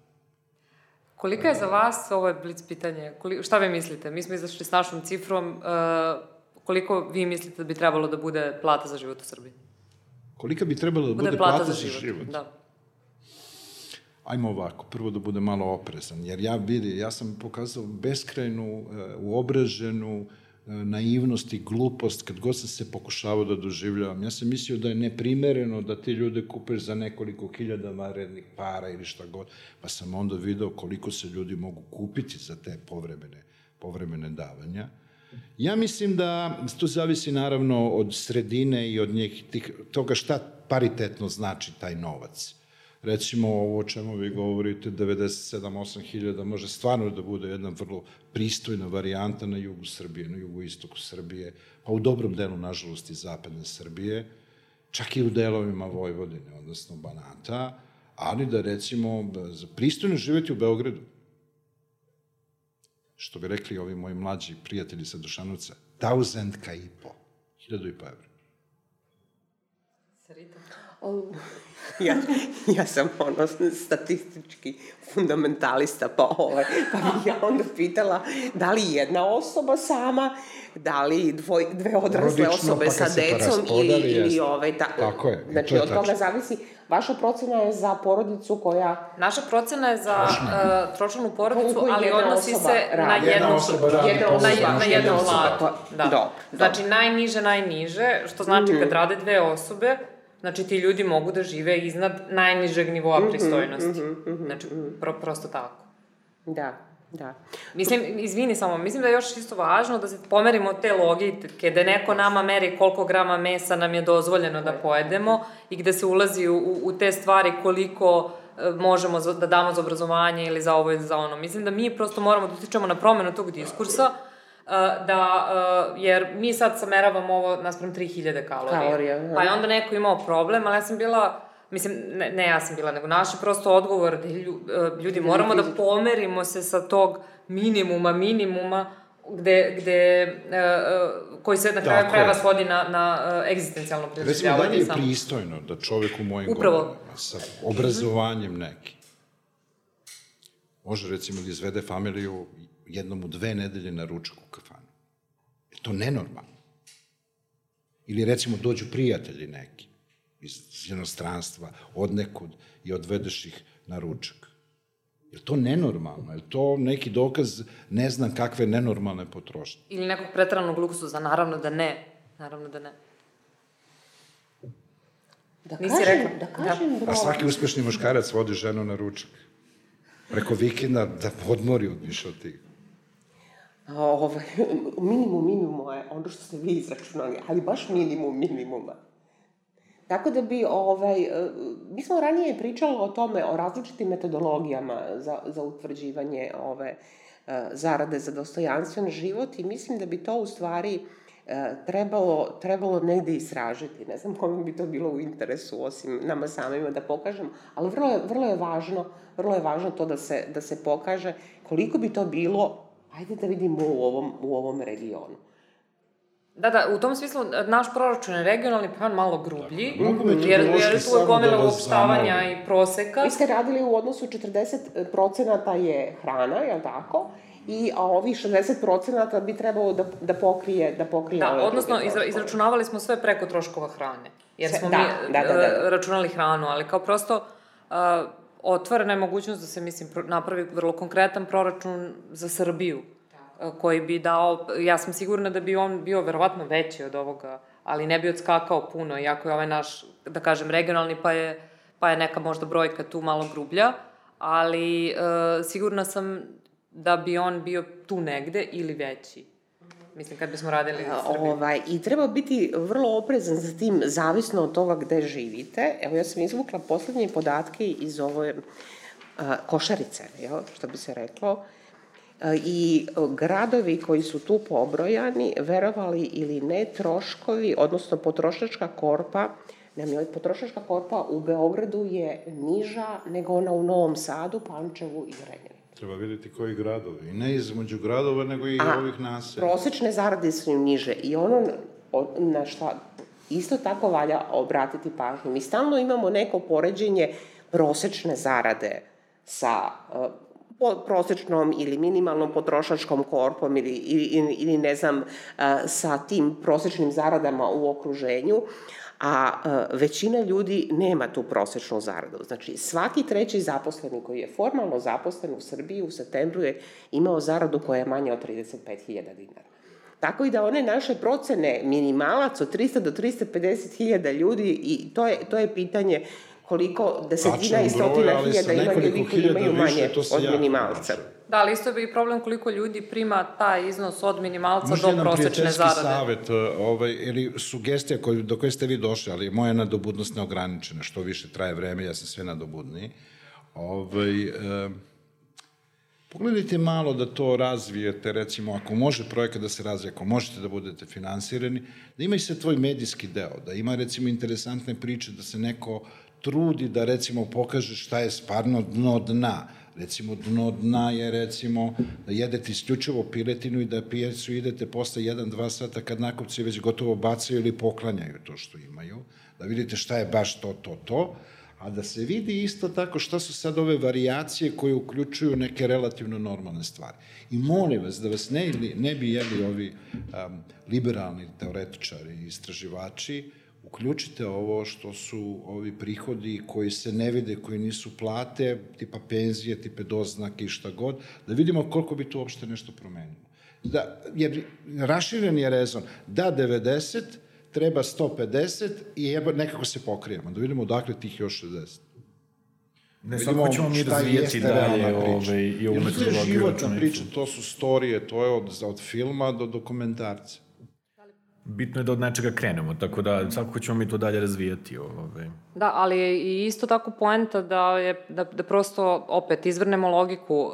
Kolika je za vas, ovo je blic pitanje, koliko, šta vi mislite? Mi smo izašli s našom cifrom, uh, koliko vi mislite da bi trebalo da bude plata za život u Srbiji? Kolika bi trebalo da Bude, bude, plata, za život. Da. Ajmo ovako, prvo da bude malo oprezan, jer ja vidi, ja sam pokazao beskrajnu, e, uobraženu e, naivnost i glupost kad god sam se pokušavao da doživljavam. Ja sam mislio da je neprimereno da ti ljude kupeš za nekoliko hiljada varednih para ili šta god, pa sam onda video koliko se ljudi mogu kupiti za te povremene, povremene davanja. Ja mislim da to zavisi naravno od sredine i od njih, tih, toga šta paritetno znači taj novac. Recimo ovo o čemu vi govorite, 97-8 hiljada, može stvarno da bude jedna vrlo pristojna varijanta na jugu Srbije, na jugu istoku Srbije, pa u dobrom delu, nažalost, i zapadne Srbije, čak i u delovima Vojvodine, odnosno Banata, ali da recimo za pristojno živeti u Beogradu, što bi rekli ovi moji mlađi prijatelji sa Dušanovca, tauzendka i po, hiljadu i po evra. Ja, ja sam ono statistički fundamentalista, pa, ovaj, pa bih ja onda pitala da li jedna osoba sama, da li dvoj, dve odrasle Porodično, osobe pa sa se decom ili, ili ovaj, ta, Tako je, znači to je od toga zavisi, vaša procena je za porodicu koja Naša procena je za uh, tročlanu porodicu, Koliko ali odnosi se na radi? jednu, Jedna osoba radi jedna na, na jednu jedna osoba platu. koja- Da. Dobro, Znači, najniže, najniže, što znači kad rade dve osobe, znači ti ljudi mogu da žive iznad najnižeg nivoa pristojnosti. Znači, pro, prosto tako. Da, da. Mislim, izvini samo, mislim da je još isto važno da se pomerimo od te logike, da neko nama meri koliko grama mesa nam je dozvoljeno da pojedemo i gde se ulazi u, u- te stvari koliko e, možemo da damo za obrazovanje ili za ovo ili za ono. Mislim da mi prosto moramo da utičemo na promenu tog diskursa, e, da, jer mi sad sameravamo ovo naspram 3000 kalorija. Kalorija, da. Pa je onda neko imao problem, ali ja sam bila, mislim, ne, ne ja sam bila, nego naš je prosto odgovor da lju, e, ljudi moramo da pomerimo se sa tog minimuma, minimuma, gde, gde, e, koji se na kraju krajeva je. svodi na, na e, egzistencijalno Recimo, da preživljavanje. li je pristojno da čovek u mojim Upravo. godinama sa obrazovanjem nekim može recimo da izvede familiju jednom u dve nedelje na ručak u kafanu? Je to nenormalno? Ili recimo dođu prijatelji neki iz inostranstva, od nekud i odvedeš ih na ručak. Je to nenormalno? Je to neki dokaz ne znam kakve nenormalne potrošnje? Ili nekog preteranog luksuza, naravno da ne. Naravno da ne. Da Nisi kažem, rekla. da kažem Pa broj. svaki uspešni muškarac vodi ženu na ručak. Preko vikenda da odmori od više od tih. Ovaj, minimum minimuma je ono što ste vi izračunali, ali baš minimum minimuma. Tako da bi, ovaj, e, mi smo ranije pričali o tome, o različitim metodologijama za, za utvrđivanje ove e, zarade za dostojanstven život i mislim da bi to u stvari e, trebalo, trebalo negde istražiti. Ne znam kome bi to bilo u interesu, osim nama samima da pokažem, ali vrlo je, vrlo je važno, vrlo je važno to da se, da se pokaže koliko bi to bilo, ajde da vidimo u ovom, u ovom regionu. Da, da, u tom smislu naš proračun je regionalni, pa on malo grublji, mogu jer, jer metodološki tu je da gomila uopštavanja i proseka. Vi ste radili u odnosu 40% je hrana, je li tako? I a ovih 60% bi trebalo da, da pokrije, da pokrije Da, ove odnosno izra, izračunavali smo sve preko troškova hrane. jer Sve- smo da, mi da, da, da. e, računali hranu, ali kao prosto uh, otvorena je mogućnost da se, mislim, napravi vrlo konkretan proračun za Srbiju, koji bi dao, ja sam sigurna da bi on bio verovatno veći od ovoga, ali ne bi odskakao puno, iako je ovaj naš, da kažem, regionalni, pa je, pa je neka možda brojka tu malo grublja, ali uh, sigurna sam da bi on bio tu negde ili veći. Mislim, kad bismo radili za Srbiju. Ovaj, I treba biti vrlo oprezan sa tim, zavisno od toga gde živite. Evo, ja sam izvukla poslednje podatke iz ove a, košarice, jel, što bi se reklo. A, I gradovi koji su tu pobrojani, verovali ili ne, troškovi, odnosno potrošačka korpa, nam je potrošačka korpa u Beogradu je niža nego ona u Novom Sadu, Pančevu i Renjaninu. Treba vidjeti koji gradovi. I ne između gradova, nego i A, ovih naselja. Prosečne zarade su im niže i ono na šta isto tako valja obratiti pažnju. Mi stalno imamo neko poređenje prosečne zarade sa po- prosečnom ili minimalnom potrošačkom korpom ili, ili, ili, ne znam, uh, sa tim prosečnim zaradama u okruženju, a uh, većina ljudi nema tu prosečnu zaradu. Znači, svaki treći zaposleni koji je formalno zaposlen u Srbiji u septembru je imao zaradu koja je manja od 35.000 dinara. Tako i da one naše procene minimalac od 300 do 350 hiljada ljudi i to je, to je pitanje koliko desetina i stotina hiljada ima ljudi koji imaju manje od minimalca. Da, ali isto je i problem koliko ljudi prima taj iznos od minimalca Možda do jedan prosečne prijateljski zarade. savet, uh, ovaj, ili sugestija koju, do koje ste vi došli, ali moja nadobudnost neograničena, što više traje vreme, ja sam sve nadobudniji. Ovaj, e, pogledajte malo da to razvijete, recimo, ako može projekat da se razvije, ako možete da budete finansirani, da ima i se tvoj medijski deo, da ima, recimo, interesantne priče, da se neko trudi da, recimo, pokaže šta je stvarno dno dna, Recimo, dno dna je, recimo, da jedete isključivo piletinu i da pijecu idete posle 1-2 sata kad nakupci već gotovo bacaju ili poklanjaju to što imaju, da vidite šta je baš to, to, to, a da se vidi isto tako šta su sad ove varijacije koje uključuju neke relativno normalne stvari. I molim vas da vas ne, ne bi jeli ovi um, liberalni teoretičari i istraživači, uključite ovo što su ovi prihodi koji se ne vide, koji nisu plate, tipa penzije, tipe doznake i šta god, da vidimo koliko bi tu uopšte nešto promenilo. Da, jer raširen je rezon, da 90, treba 150 i jeba, nekako se pokrijemo, da vidimo odakle tih još 60. Ne, Vidimo svako ćemo mi jeste dalje priča. ovaj, i ovu Jer to je metodologiju životna priča, to su storije, to je od, od filma do dokumentarca. Bitno je da od nečega krenemo, tako da svakako ćemo mi to dalje razvijati. Ovaj. Da, ali je i isto tako poenta da, je, da, da prosto opet izvrnemo logiku uh,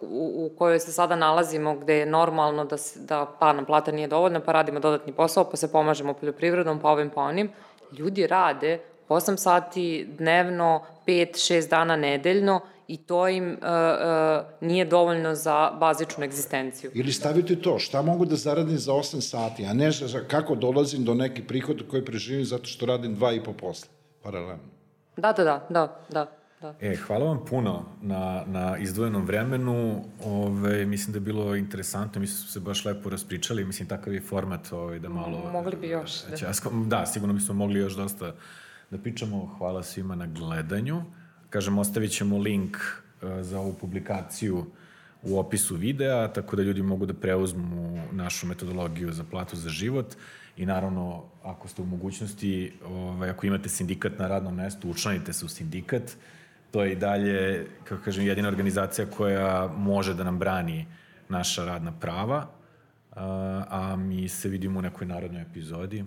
u, u kojoj se sada nalazimo, gde je normalno da, se, da pa nam plata nije dovoljna, pa radimo dodatni posao, pa se pomažemo poljoprivredom, pa ovim, pa onim. Ljudi rade 8 sati dnevno, 5-6 dana nedeljno i to im uh, uh, nije dovoljno za bazičnu egzistenciju. Ili stavite to, šta mogu da zaradim za 8 sati, a ne za kako dolazim do neki prihod koji preživim zato što radim dva i po posla, paralelno. Da, da, da, da, da. da. E, hvala vam puno na, na izdvojenom vremenu. Ove, mislim da je bilo interesantno, mislim da smo se baš lepo raspričali. Mislim, takav je format ovaj, da malo... Mogli bi još, da. Da. da, sigurno bismo mogli još dosta da pričamo. Hvala svima na gledanju. Kažem, ostavit ćemo link uh, za ovu publikaciju u opisu videa, tako da ljudi mogu da preuzmu našu metodologiju za platu za život i naravno, ako ste u mogućnosti, ovaj, ako imate sindikat na radnom mestu, učlanite se u sindikat. To je i dalje, kako kažem, jedina organizacija koja može da nam brani naša radna prava, a, a mi se vidimo u nekoj narodnoj epizodi.